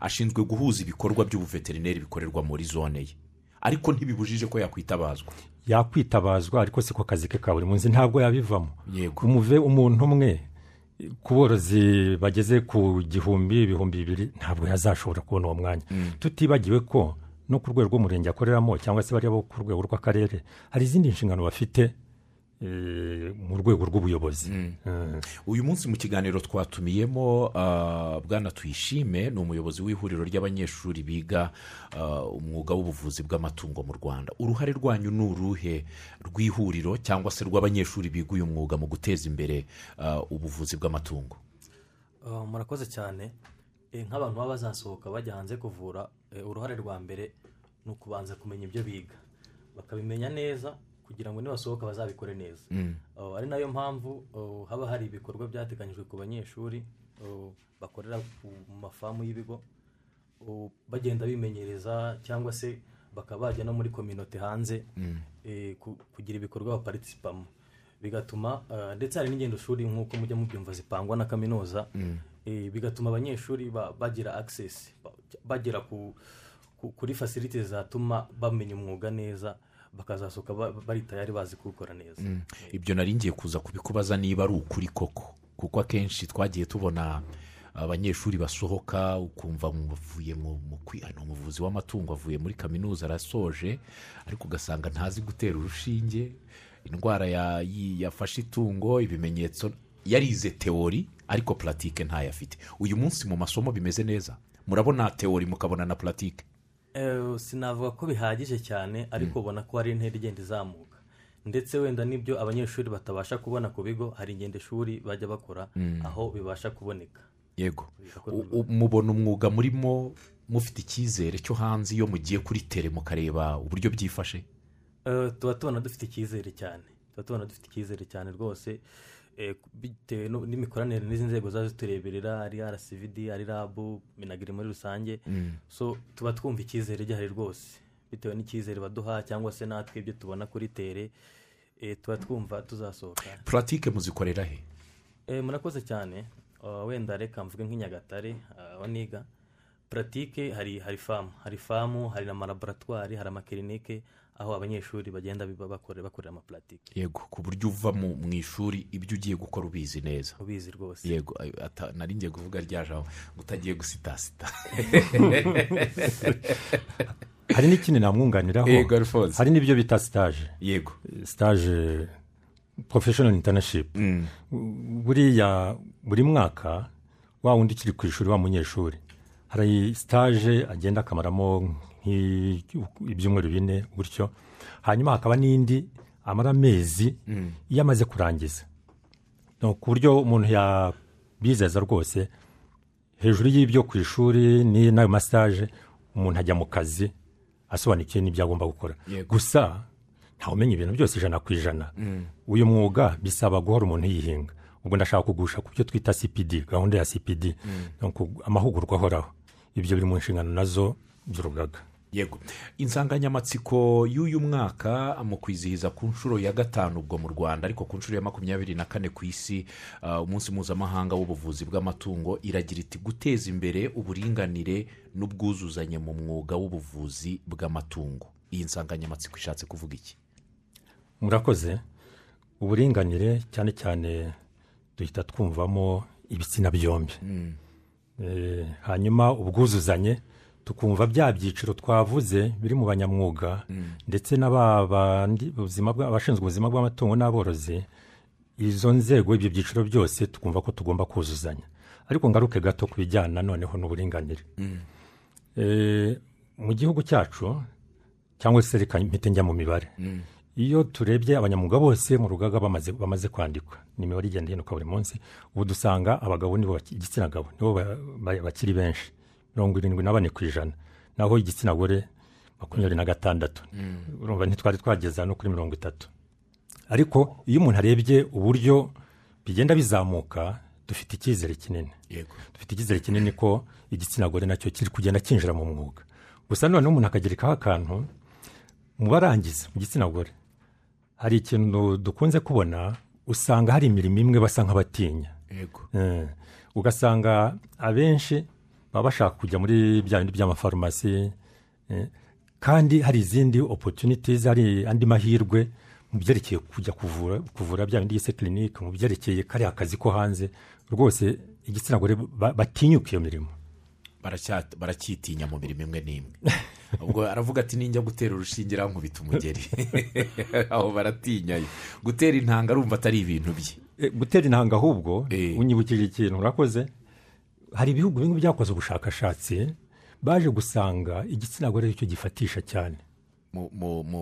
Ashinzwe guhuza ibikorwa by'ubuveterineri bikorerwa muri zone ye. Ariko ntibibujije ko yakwitabazwa. Yakwitabazwa ariko siko kazi ke ka buri munsi ntabwo yabivamo. Yego. Umuve umuntu umwe ku borozi bageze ku gihumbi ibihumbi bibiri ntabwo yazashobora kubona uwo mwanya. Tutibagiwe ko no ku rwego rw'umurenge akoreramo cyangwa se bariya bo ku rwego rw'akarere hari izindi nshingano bafite mu rwego rw'ubuyobozi. Eh, uyu munsi mu kiganiro twatumiyemo ah, bwana tuyishime ni umuyobozi w'ihuriro ry'abanyeshuri biga ah, umwuga w'ubuvuzi bw'amatungo mu rwanda. Uruhare rwanyu ni uruhe rw'ihuriro cyangwa se rw'abanyeshuri biga uyu mwuga mu guteza imbere ah, ubuvuzi bw'amatungo? Uh, murakoze cyane. Eh, nk'abantu baba bazasohoka bajya hanze kuvura eh, uruhare rwa mbere ni ukubanza kumenya ibyo biga. Bakabimenya neza kugira ngo nibasohoka bazabikore neza. Uh, ari na yo mpamvu uh, haba hari ibikorwa byateganyijwe ku banyeshuri uh, bakorera ku mafamu y'ibigo bagenda bimenyereza cyangwa se bakaba bajya no muri kominote hanze eh, ku- kugira ibikorwa baparitipamo bigatuma uh, ndetse hari n'ingendo shuri nk'uko mujya mubyumva zipangwa na kaminuza eh, bigatuma abanyeshuri ba- bagira ba- bagera ku, ku, kuri facility zatuma bamenya umwuga neza bakazasohoka ba- bari tayari bazi kuwukora neza ibyo nari ngiye kuza kubikubaza niba ari ukuri koko. Kuko akenshi twagiye tubona abanyeshuri basohoka ukumva bavuye mu mu kwi- ni umuvuzi w'amatungo avuye muri kaminuza arasoje ariko ugasanga ntazi gutera urushinge. Indwara yafashe itungo ibimenyetso yarize teori ariko puratike ntayo afite. Uyu munsi mu masomo bimeze neza. Murabona teori mukabona na puratike sinavuga ko bihagije cyane ariko ubona ko hari intera igenda izamuka. Ndetse wenda n'ibyo abanyeshuri batabasha kubona ku bigo hari ingendoshuri bajya bakora aho bibasha kuboneka. Yego. Mubona umwuga murimo mufite icyizere cyo hanze iyo mugiye kuri tere mukareba uburyo byifashe? Eh, tuba tubona dufite icyizere cyane. Tuba tubona dufite icyizere cyane rwose. eh, bitewe no- n'imikoranire n'izi nzego zaje zitureberera ari rcvd ari rabu minagiri muri rusange. So tuba twumva icyizere gihari rwose. Bitewe n'icyizere baduha cyangwa se natwe ibyo tubona kuri tere eh, tuba twumva tuzasohoka. Puratike muzikorera he? Eh, murakoze cyane. Uh, wenda reka mvuge nk'i nyagatare uh, aho niga. Puratike hari hari famu hari famu hari na malaboratwari hari amakirinike aho abanyeshuri bagenda biba bakore- bakorera amapuratike yego ku buryo uva mu ishuri ibyo ugiye gukora ubizi neza. Ubizi rwose. Yego nari ngiye kuvuga rya jambo ngo utagiye gusitasita hari n'ikindi namwunganiraho? Hari n'ibyo bita sitaje yego. Sitaje porofeshono intanashipu buriya buri mwaka wa wundi ukiri ku ishuri wa munyeshuri. Hari sitaje agenda akamaramo nk'ibyumweru bine gutyo hanyuma hakaba n'indi amara amezi iyo amaze kurangiza ku buryo umuntu yabizeza rwose hejuru y'ibyo ku ishuri ni- n'ayo masitaje umuntu ajya mu kazi asobanukiwe n'ibyo agomba gukora gusa ntawumenya ibintu byose ijana ku ijana uyu mwuga bisaba guhora umuntu yihinga ubwo ndashaka kugusha ku byo twita cpd gahunda ya cpd amahugurwa ahoraho ibyo biri mu nshingano na zo by'urugaga yego. Insanganyamatsiko y'uyu mwaka mu kwizihiza ku nshuro ya gatanu ubwo mu rwanda ariko ku nshuro ya makumyabiri na kane ku isi uh, umunsi mpuzamahanga w'ubuvuzi bw'amatungo iragira iti guteza imbere uburinganire n'ubwuzuzanye mu mwuga w'ubuvuzi bw'amatungo. Iyi nsanganyamatsiko ishatse kuvuga iki? Murakoze. Uburinganire cyane cyane duhita twumvamo ibitsina byombi. Eh, hanyuma ubwuzuzanye tukumva bya byiciro twavuze biri mu banyamwuga ndetse ubuzima bwa- abashinzwe ubuzima bw'amatungo n'aborozi izo nzego ibyo byiciro byose tukumva ko tugomba kuzuzanya. Ariko ngaruke gato ku bijyana noneho n'uburinganire. Eh, mu gihugu cyacu cyangwa se reka mpite njya mu mibare. Iyo turebye abanyamwuga bose mu rugaga bamaze, kwandikwa ni imibare igenda ihinduka buri munsi ubu dusanga abagabo nibo igitsina gabo nibo ba- ba- bakiri benshi. Mirongo irindwi na bane ku ijana. Naho igitsina gore makumyabiri na gatandatu urumva ntitwari twageza no kuri mirongo itatu. Ariko iyo umuntu arebye uburyo bigenda bizamuka dufite icyizere kinini. Dufite icyizere kinini ko igitsina gore na cyo kiri kugenda cyinjira mu mwuga. Gusa noneho umuntu akagerekaho akantu mu barangiza mu gitsina gore hari ikintu dukunze kubona usanga hari imirimo imwe basa nk'abatinya. Eh, ugasanga abenshi baba bashaka kujya muri bya bindi by'amafarumasi eh, kandi hari izindi opportunities hari andi mahirwe mu byerekeye kujya kuvura kuvura bya bindi yise kirinike mu byerekeye kariya kazi ko hanze. Rwose igitsina gore ba- batinyuka iyo mirimo. Baracyitinya mu mirimo imwe n'imwe. Ubwo aravuga ati ninjya gutera urushinge nkubita umugeri. Aho baratinyayo gutera intanga arumva atari ibintu bye. Eh, gutera intanga ahubwo Eh. unyibukije ikintu urakoze hari ibihugu bimwe byakoze ubushakashatsi baje gusanga igitsina gore ari cyo gifatisha cyane.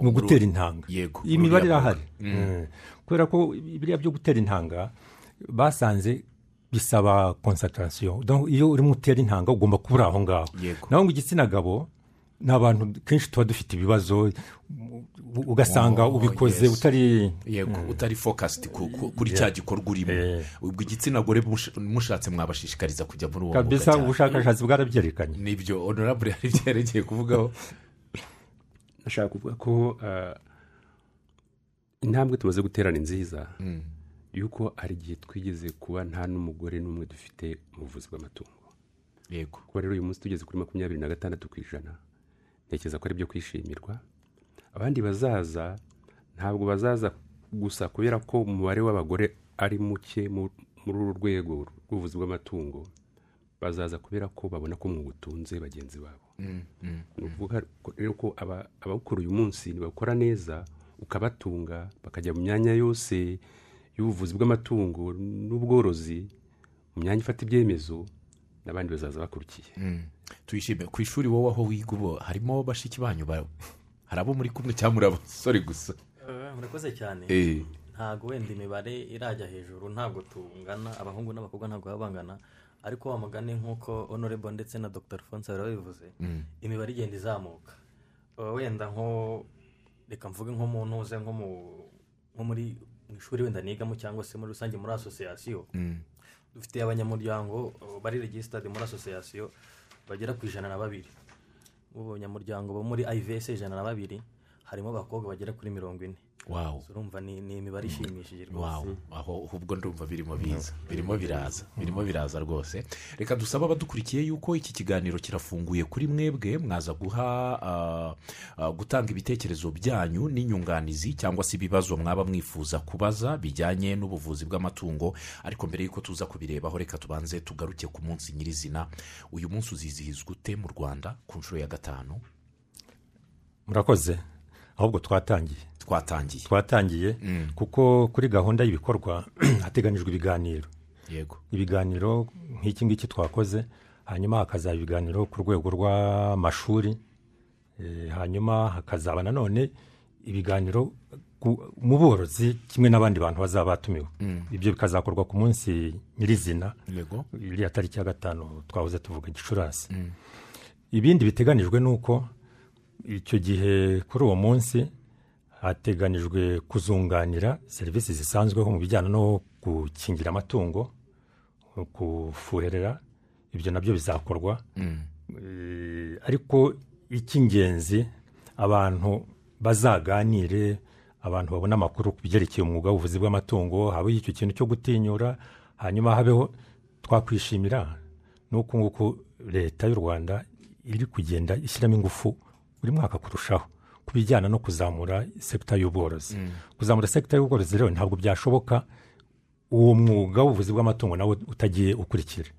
Mu gutera intanga. Iyi mibare irahari. Mm. kubera ko biriya byo gutera intanga basanze bisaba konsantarasiyo Donc, iyo urimo utera intanga ugomba kuba uri aho ngaho. Naho ngo igitsina gabo ni abantu kenshi tuba dufite ibibazo ugasanga Oh, ubikoze utari yego utari fokasiti kuri cya gikorwa urimo. Ubwo igitsina gore mush- mushatse mwabashishikariza kujya muri uwo mwuga cyane ubushakashatsi bwarabyerekanye. Nibyo honorable hari byerekeye kuvugaho. Nashaka kuvuga ko ah, intambwe tumaze guterana nziza yuko hari igihe twigeze kuba nta n'umugore n'umwe dufite mu buvuzi bw'amatungo. Yego. Kuba rero uyu munsi tugeze kuri makumyabiri na gatandatu ku ijana ntekereza ko ari ibyo kwishimirwa. Abandi bazaza ntabwo bazaza gusa kubera ko umubare w'abagore ari muke mu- muri uru rwego rw'ubuvuzi bw'amatungo bazaza kubera ko babona ko umwuga utunze bagenzi babo. Ni ukuvuga rero ko aba- abawukora uyu munsi ntibakora neza ukabatunga bakajya mu myanya yose y'ubuvuzi bw'amatungo n'ubworozi mu myanya ifata ibyemezo n'abandi bazaza bakurikiye. Tuyishime. Ku ishuri wowe aho wiga ubu harimo bashiki banyu ba- hari abo muri kumwe cyangwa muri abasore gusa. Eh, murakoze cyane. Eh, ntabwo wenda imibare irajya hejuru ntabwo tungana. Abahungu n'abakobwa ntabwo baba bangana. Ariko wa mugani nk'uko honorable ndetse na dr. Bari babivuze imibare igenda izamuka. Uh, wenda nko reka mvuge nko mu ntuze nko mu nko muri mu ishuri wenda nigamo cyangwa se muri rusange muri asosiyasiyo dufite abanyamuryango bari regisitade muri asosiyasiyo bagera ku ijana na babiri. Mu bo muri ivs ijana na babiri harimo abakobwa bagera kuri mirongo ine. Urumva ni ni imibare ishimishije rwose. Aho ubwo ndumva birimo biza. Birimo biraza. Birimo biraza rwose. Reka dusabe abadukurikiye yuko iki kiganiro kirafunguye kuri mwebwe. Mwaza guha ah, ah, gutanga ibitekerezo byanyu n'inyunganizi cyangwa se ibibazo mwaba mwifuza kubaza bijyanye n'ubuvuzi bw'amatungo. Ariko mbere y'uko tuza kubirebaho reka tubanze tugaruke ku munsi nyirizina. Uyu munsi uzizihizwa ute mu rwanda ku nshuro ya gatanu? Murakoze. Ahubwo twatangiye. Twatangiye. Twatangiye kuko kuri gahunda y'ibikorwa hateganyijwe ibiganiro. Yego. Ibiganiro nk'iki ngiki twakoze hanyuma hakazaba ibiganiro ku rwego rw'amashuri eh, hanyuma hakazaba nanone ibiganiro mu borozi kimwe n'abandi bantu bazaba batumiwe. Ibyo bikazakorwa ku munsi nyirizina yego. iriya tariki ya gatanu twahoze tuvuga gicurasi. Ibindi biteganijwe ni uko icyo gihe kuri uwo munsi hateganijwe kuzunganira serivisi zisanzweho mu bijyana no gukingira amatungo kufuherera ibyo na byo bizakorwa. Eh, ariko icy'ingenzi abantu bazaganire abantu babona amakuru ku byerekeye umwuga w'ubuvuzi bw'amatungo habeho icyo kintu cyo gutinyura hanyuma habeho twakwishimira. N'uku nguku leta y'u rwanda iri kugenda ishyiramo ingufu buri mwaka kurushaho. Ku bijyana no kuzamura sekita y'ubworozi. Kuzamura sekita y'ubworozi rero ntabwo byashoboka uwo mwuga w'ubuvuzi bw'amatungo nawe utagiye ukurikira.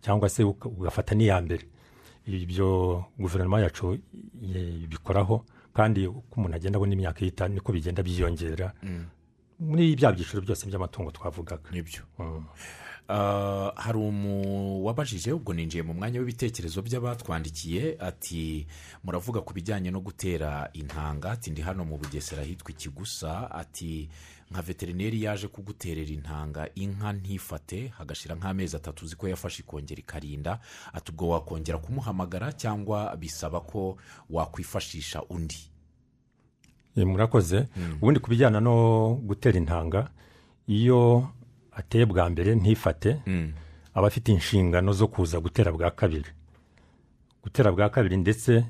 Cyangwa se ugafata n'iya mbere ibyo guverinoma yacu ibikoraho kandi uko umuntu agenda abona imyaka ihita niko bigenda byiyongera. Muri bya byiciro byose by'amatungo twavugaga. Nibyo Mm. Hari uwabajije ubwo ninjiye mu mwanya w'ibitekerezo by'abatwandikiye ati muravuga ku bijyanye no gutera intanga? Ati ndi hano mu bugesera hitwa ikigusa ati nka veterineri yaje kuguterera intanga inka ntifate hagashira nk'amezi atatu uzi ko yafashe ikongera ikarinda. Ati ubwo wakongera kumuhamagara cyangwa bisaba ko wakwifashisha undi? Eh, murakoze. Ubundi ku bijyana no gutera intanga iyo ateye bwa mbere ntifate aba afite inshingano zo kuza gutera bwa kabiri. Gutera bwa kabiri ndetse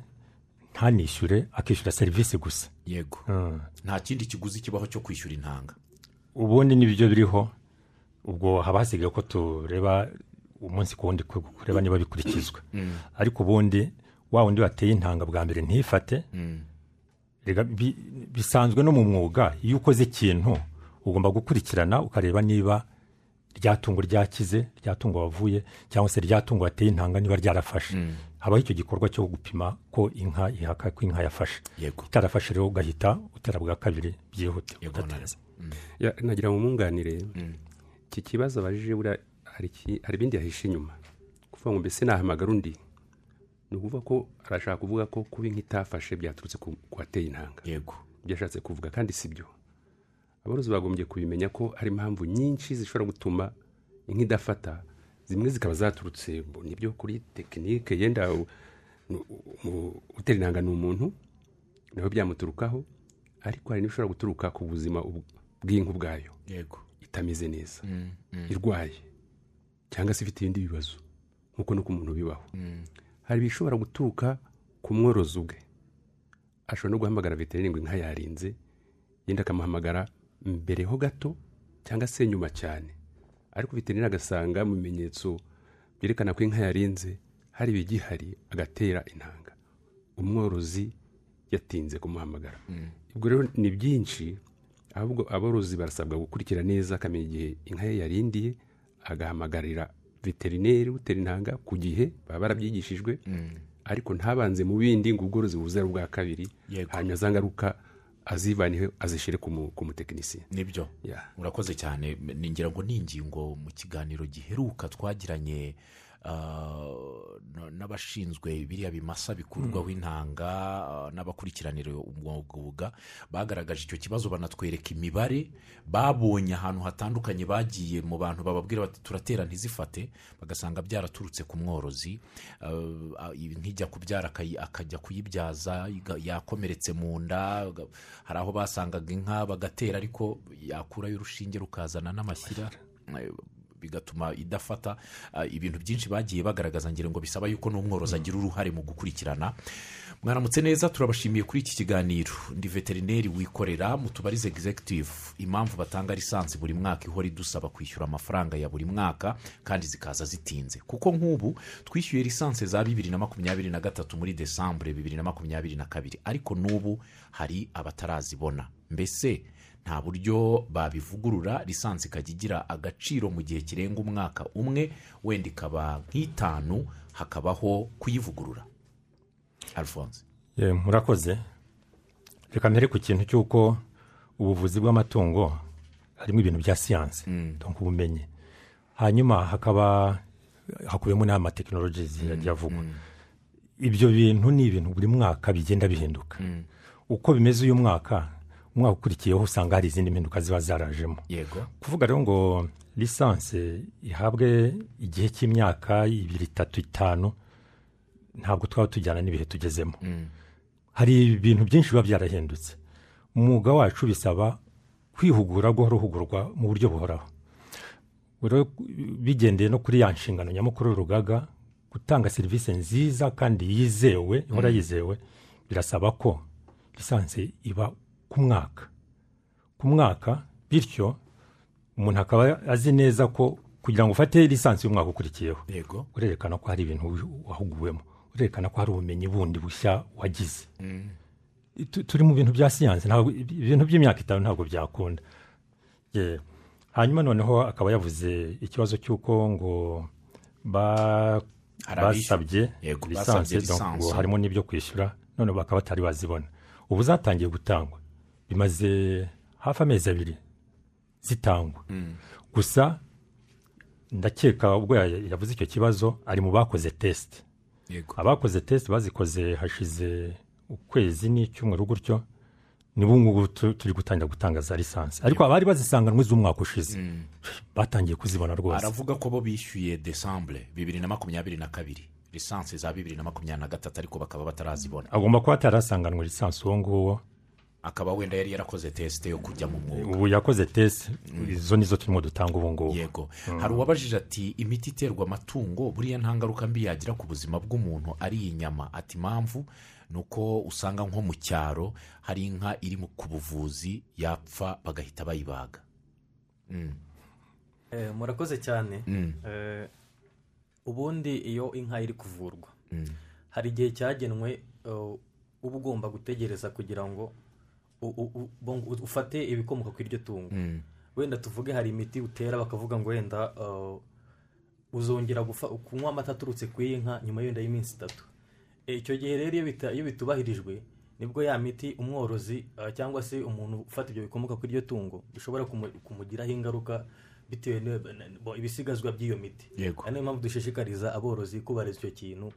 ntanishyure akishyura serivisi gusa. Yego. Mm. nta kindi kiguzi kibaho cyo kwishyura intanga. Ubundi ni byo biriho ubwo haba hasigaye ko tureba umunsi ku wundi ku- kureba niba bikurikizwa. Ariko ubundi wa wundi wateye intanga bwa mbere ntifate bisanzwe no mu mwuga iyo ukoze ikintu ugomba gukurikirana ukareba niba rya tungo ryakize rya tungo wavuye cyangwa se rya tungo wateye intanga niba ryarafashe. Habaho icyo gikorwa cyo gupima ko inka ihaka ko inka yafashe. Yego. Itarafashe rero ugahita utera bwa kabiri byihute Yego, udateza Ya, nagira ngo mwunganire iki kibazo abajije buriya hari ibindi yahishe inyuma? Kuvuga ngo mbese nahamagara undi? Ni ukuvuga ko arashaka kuvuga ko kuba inka itafashe byaturutse ku wateye intanga. Yego. Ibyo ashatse kuvuga kandi si byo aborozi bagombye kubimenya ko hari impamvu nyinshi zishobora gutuma inka idafata zimwe zikaba zaturutse ni byo kuri tekinike yenda u- nu- mu- utera intanga ni umuntu nawe byamuturukaho ariko hari n'ibishobora guturuka ku buzima bw'inka ubwayo. Yego. Itameze neza. Irwaye. Cyangwa se ifite ibindi bibazo nk'uko no ku muntu bibaho hari ibishobora guturuka ku mworozi ubwe. Ashobora no guhamagara veterineri ngo inka yarinze yenda akamuhamagara mbere ho gato cyangwa se nyuma cyane. Ariko veterineri agasanga mu bimenyetso byerekana ko inka yarinze hari ibigihari agatera intanga. Umworozi yatinze kumuhamagara. Ubwo rero ni byinshi ahubwo aborozi barasabwa gukurikira neza akamenya igihe inka ye yarindiye agahamagarira veterineri utera intanga ku gihe baba barabyigishijwe. Ariko ntabanze mu bindi ngo ubworozi buze ubwa kabiri hanyuma za ngaruka azivanihe azishyire ku mu- ku mutekinisiye ni byo. Urakoze cyane. Ningira ngo ni ingingo mu kiganiro giheruka twagiranye n'abashinzwe biriya bimasa bikurwaho intanga ah, n'abakurikiranira umwuga bagaragaje icyo kibazo banatwereka imibare babonye ahantu hatandukanye bagiye mu bantu bababwira bati turatera ntizifate bagasanga byaraturutse ku mworozi ah, nk'ijya kubyara akajya kuyibyaza yakomeretse mu nda hari aho basangaga inka bagatera ariko yakurayo urushinge rukazana n'amashyira. bigatuma idafata Ah, ibintu byinshi bagiye bagaragaza ngira ngo bisaba yuko n'umworozi agira uruhare mu gukurikirana. Mwaramutse neza turabashimiye kuri iki kiganiro. Ndi veterineri wikorera mu tubarize executive. Impamvu batanga lisansi buri mwaka ihora idusaba kwishyura amafaranga ya buri mwaka kandi zikaza zitinze. Kuko nk'ubu twishyuye lisansi za bibiri na makumyabiri na gatatu muri desambure bibiri na makumyabiri na kabiri. Ariko n'ubu hari abatarazibona mbese nta buryo babivugurura lisansi ikajya igira agaciro mu gihe kirenga umwaka umwe wenda ikaba nk'itanu hakabaho kuyivugurura. Alphonse. Murakoze. Reka mbere ku kintu cy'uko ubuvuzi bw'amatungo harimo ibintu bya siyansi. Donc ubumenyi. Hanyuma hakaba hakubiyemo n'amatekinoloji yagiye avugwa. ibyo bintu ni ibintu buri mwaka bigenda bihinduka. Uko bimeze uyu mwaka umwaka ukurikiyeho usanga hari izindi mpinduka ziba zarajemo. Yego. Kuvuga rero ngo lisansi ihabwe igihe cy'imyaka ibiri itatu itanu ntabwo twaba tujyana n'ibihe tugezemo. Hari ibintu byinshi biba byarahindutse. Umwuga wacu bisaba kwihugura guhora uhugurwa mu buryo buhoraho. Rero bigendeye no kuri ya nshingano nyamukuru y'urugaga gutanga serivisi nziza kandi yizewe ihora yizewe birasaba ko lisansi iba ku mwaka ku mwaka bityo umuntu akaba azi neza ko kugira ngo ufate lisansi y'umwaka ukurikiyeho. Yego. Urerekana ko hari ibintu wahuguwemo urerekana ko hari ubumenyi bundi bushya wagize. Tu- turi mu bintu bya siyansi ntabwo ibintu by'imyaka itanu ntabwo byakunda. Hanyuma noneho akaba yavuze ikibazo cy'uko ngo basabye lisansi. harimo n'ibyo kwishyura none bakaba batari bazibona. Ubu zatangiye gutangwa. Bimaze hafi amezi abiri zitangwa. Gusa ndakeka ubwo ya- yavuze icyo kibazo ari mu bakoze tesite abakoze tesite bazikoze hashize ukwezi n'icyumweru gutyo nibo ngubu tu- turi gutangira gutanga za lisansi. Ariko abari bazisanganwe z'umwaka ushize batangiye kuzibona rwose. Aravuga ko bo bishyuye desambure bibiri na makumyabiri na kabiri. Lisansi za bibiri na makumyabiri na gatatu ariko bakaba batarazibona. Agomba kuba atarasanganwe lisansi uwo nguwo. Akaba wenda yari yarakoze tesite yo kujya mu mwuga. Ubu yakoze tesite izo nizo turimo dutanga ubu ngubu. Yego. Hari uwabajije ati imiti iterwa amatungo buriya nta ngaruka mbi yagira ku buzima bw'umuntu ari inyama ati impamvu ni uko usanga nko mu cyaro hari inka iri mu- ku buvuzi yapfa bagahita bayibaga. Eh, murakoze cyane. Mm. Eh, ubundi iyo inka iri kuvurwa Mm. hari igihe cyagenwe eh, uba ugomba gutegereza kugira ngo ufate ibikomoka ku iryo tungo. Mm. wenda tuvuge hari imiti utera bakavuga ngo wenda eh, uzongera kunywa amata aturutse ku y'inka nyuma y'enda y'iminsi itatu. Eh, icyo gihe rero iyo bitubahirijwe ni bwo ya miti umworozi eh, cyangwa se umuntu ufata ibyo bikomoka kuri iryo tungo bishobora kumu- kumugiraho ingaruka bitewe ibisigazwa by'iyo miti. Nayo mpamvu dushishikariza aborozi kubariza icyo kintu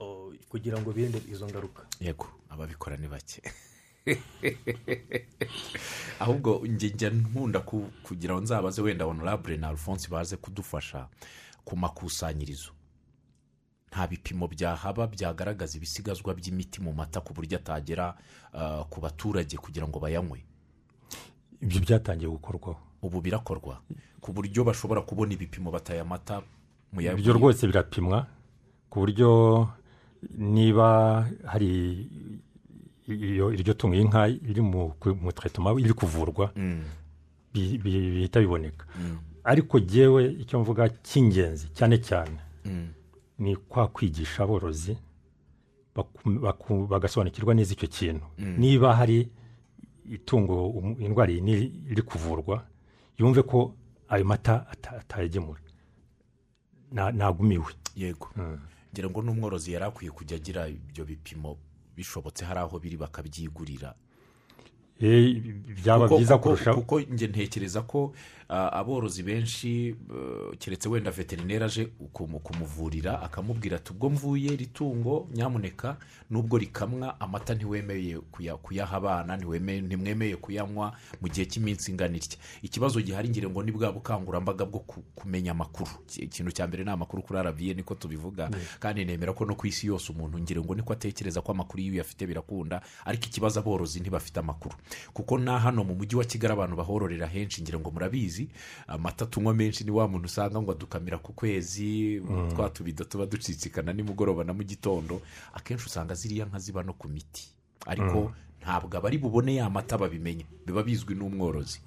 oh, kugira ngo birinde izo ngaruka. Yego ababikora ni bake. ahubwo njye njya nkunda ku- kugira ngo nzabaze wenda honorable na alphonse baze kudufasha ku makusanyirizo. Nta bipimo byahaba byagaragaza ibisigazwa by'imiti mu mata ku buryo atagera ah, ku baturage kugira ngo bayanywe. Ibyo byatangiye gukorwaho ubu birakorwa. Ku buryo bashobora kubona ibipimo bataye amata ibyo rwose birapimwa. Ku buryo niba hari iyo iryo tungo y'inka iri mu tretoma iri kuvurwa Mm, bi- bi- bihita biboneka. Ariko jyewe icyo mvuga cy'ingenzi cyane cyane mm, ni kwa kwigisha aborozi bagasobanukirwa neza icyo kintu. Niba hari itungo indwara iri kuvurwa yumve ko ayo mata ata- atayagemura. Na- nagumiwe. Yego. Ngira ngo n'umworozi yari akwiye kujya agira ibyo bipimo bishobotse hari aho biri bakabyigurira. Eh, byaba byiza kurushaho. kuko njye ntekereza ko aborozi benshi eh, keretse wenda veterineri aje kumu- kumuvurira akamubwira ati ubwo mvuye iri tungo nyamuneka nubwo rikamwa amata ntiwemeye kuya- kuyaha abana ntiwemeye- ntimwemeye kuyanywa mu gihe cy'iminsi ingana itya. Ikibazo gihari ngira ngo ni bwa bukangurambaga bwo ku- kumenya amakuru. Iki- ikintu cya mbere ni amakuru kuri arabiye niko tubivuga. Kandi nemera ko no ku isi yose umuntu ngira ngo niko atekereza ko amakuru iyo uyafite birakunda ariko ikibazo aborozi ntibafite amakuru. Kuko na hano mu mujyi wa kigali abantu bahororera henshi ngira ngo murabizi amata tunywa menshi ni wa muntu usanga ngo adukamira ku kwezi twa tubido tuba ducicikana nimugoroba na mu gitondo akenshi usanga ziriya nka ziba no ku miti. Ariko ntabwo abari bubone ya mata babimenye biba bizwi n'umworozi.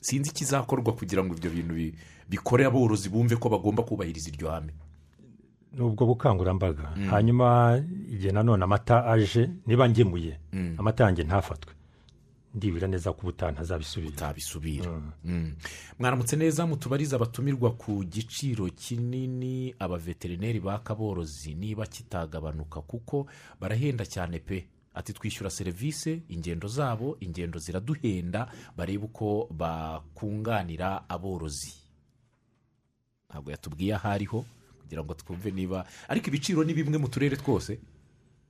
Sinzi ikizakorwa kugira ngo ibyo bintu bi- bikore aborozi bumve ko bagomba kubahiriza iryo hame. N'ubwo bukangurambaga hanyuma igihe nanone amata aje niba ngemuye amata yanjye ntafatwe. Ndibwira neza ko ubutaha ntazabisubira utabisubira. Mm. mwaramutse neza mutubarize abatumirwa ku giciro kinini abaveterineri baka aborozi niba kitagabanuka kuko barahenda cyane pe. Ati twishyura serivisi ingendo zabo ingendo ziraduhenda barebe uko bakunganira aborozi. Ntabwo yatubwiye aho ariho kugira ngo twumve niba ariko ibiciro ni bimwe mu turere twose.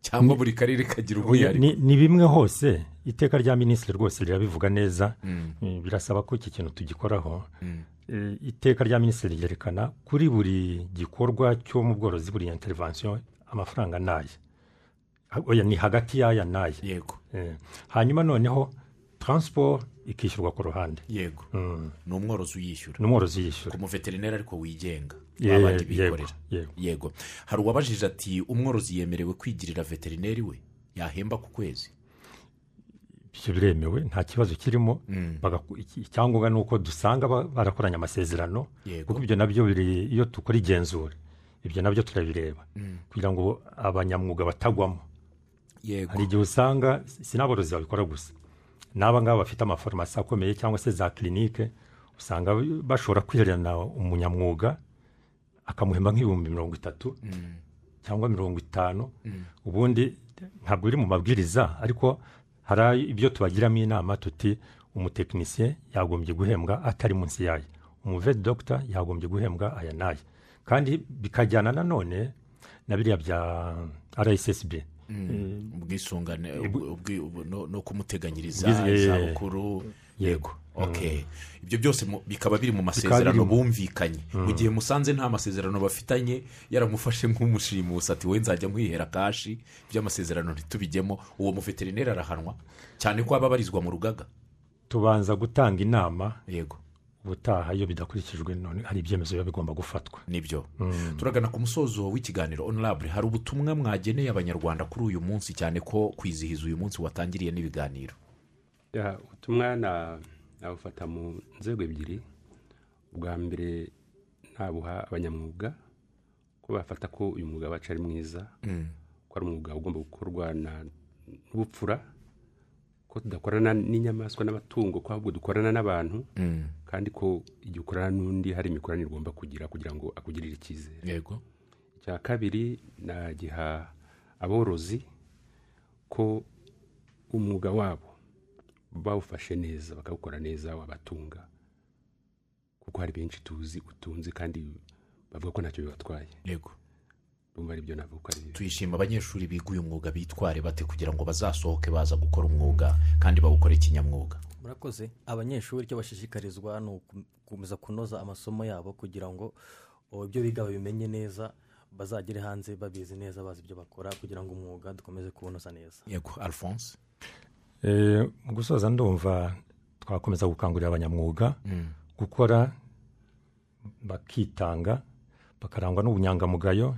Cyangwa buri karere kagira umwihariko ni, ni bimwe hose iteka rya minisitiri rwose rirabivuga neza Eh, birasaba ko iki kintu tugikoraho. Eh, iteka rya minisitiri ryerekana kuri buri gikorwa cyo mu bworozi buri intervention amafaranga n'aya Ha- oya ni hagati y'aya n'aya. Yego. Eh, hanyuma noneho transport ikishyurwa ku ruhande. Yego. Mm, ni umworozi uyishyura. N'umworozi yishyura ku muveterineri ariko wigenga. Ye- babandi yego, bikorera yego. yego. Hari uwabajije ati umworozi yemerewe kwigirira veterineri we? Yahemba ku kwezi. Ibyo biremewe nta kibazo kirimo. Iki- icyangombwa ni uko dusanga ba- barakoranye amasezerano kuko ibyo na byo biri iyo dukora igenzura ibyo na byo turabireba. Kugira ngo abanyamwuga batagwamo. Yego. Hari igihe usanga si n'aborozi babikora gusa. N'aba ngaba bafite amafarumasi akomeye cyangwa se za kirinike usanga bashobora kwihererana umunyamwuga akamuhemba nk'ibihumbi mirongo itatu cyangwa mirongo itanu. Ubundi ntabwo biri mu mabwiriza ariko hari ibyo tubagiramo inama tuti umutekinisiye yagombye guhembwa atari munsi yayo. Umuvedi dogita yagombye guhembwa aya n'aya. Kandi bikajyana nanone na biriya bya rssb ubwisungane ubwi- ubwi- ubu- no- kumuteganyiriza eh, izabukuru. yego. Ibyo byose bikaba biri mu masezerano bumvikanye. Mu gihe musanze nta masezerano bafitanye yaramufashe nk'umushimusi ati we nzajya nkwihera kashi by'amasezerano ntitubijyemo. Uwo muveterineri arahanwa cyane ko aba abarizwa mu rugaga. Tubanza gutanga inama. Yego. Ubutaha iyo bidakurikijwe none hari ibyemezo biba bigomba gufatwa. Nibyo. Turagana ku musozo w'ikiganiro honorable hari ubutumwa mwageneye abanyarwanda kuri uyu munsi cyane ko kwizihiza uyu munsi watangiriye n'ibiganiro. Ya, ubutumwa na- nabufata mu nzego ebyiri. Ubwa mbere nabuha abanyamwuga ko bafata ko uyu mwuga wacu ari mwiza ko ari umwuga ugomba gukorwa na- n'ubupfura ko tudakorana n'inyamaswa n'amatungo ko ahubwo dukorana n'abantu kandi ko igihe ukorana n'undi hari imikoranire ugomba kugira kugira ngo akugirire icyizere. Yego. Icya kabiri nagiha aborozi ko umwuga wabo bawufashe neza bakawukora neza wabatunga. Kuko hari benshi tuzi utunze kandi bavuga ko ntacyo bibatwaye. Yego. Bumva ari byo navuga ko ari bibi tuyishima abanyeshuri biga uyu mwuga bitware bate kugira ngo bazasohoke baza gukora umwuga kandi bawukore kinyamwuga murakoze. Abanyeshuri icyo bashishikarizwa ni ugukomeza kunoza amasomo yabo kugira ngo ibyo biga babimenye neza bazagere hanze babizi neza bazi ibyo bakora kugira ngo umwuga dukomeze kuwunoza neza. Yego. Alphonse? Gusoza ndumva twakomeza gukangurira abanyamwuga gukora bakitanga bakarangwa n'ubunyangamugayo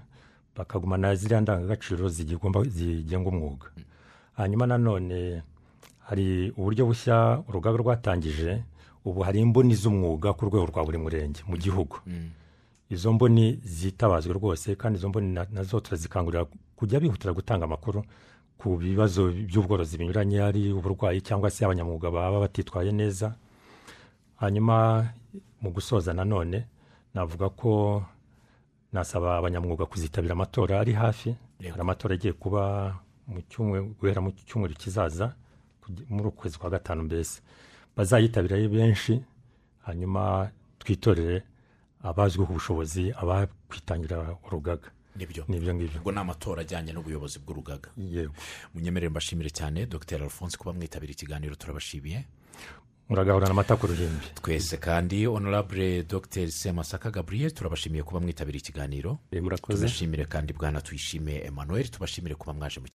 bakagumana ziriya ndangagaciro zigenga umwuga. Hanyuma nanone hari uburyo bushya urugaga rwatangije ubu hari imboni z'umwuga ku rwego rwa buri murenge mu gihugu. Izo mboni zitabazwe rwose kandi izo mboni na- na zo turazikangurira kujya bihutira gutanga amakuru ku bibazo by'ubworozi binyuranye ari uburwayi cyangwa se abanyamwuga baba batitwaye neza. Hanyuma mu gusoza nanone navuga ko nasaba abanyamwuga kuzitabira amatora ari hafi. Hari amatora agiye kuba mu guhera mu cyumweru kizaza muri uku kwezi kwa gatanu mbese. Bazayitabira benshi hanyuma twitorere abazwiho ubushobozi abakwitangira urugaga. Ni byo. Ngibyo. Ubwo ni amatora ajyanye n'ubuyobozi bw'urugaga. Munyemerere mbashimire cyane dr. Alphonse kuba mwitabira ikiganiro turabashimiye. Muragahorana amata ku ruhimbi. Twese kandi honorable dr. Semasaka gabriel turabashimiye kuba mwitabira ikiganiro. Murakoze. Tubashimire kandi bwana tuyishime emmanuel tubashimire kuba mwaje mu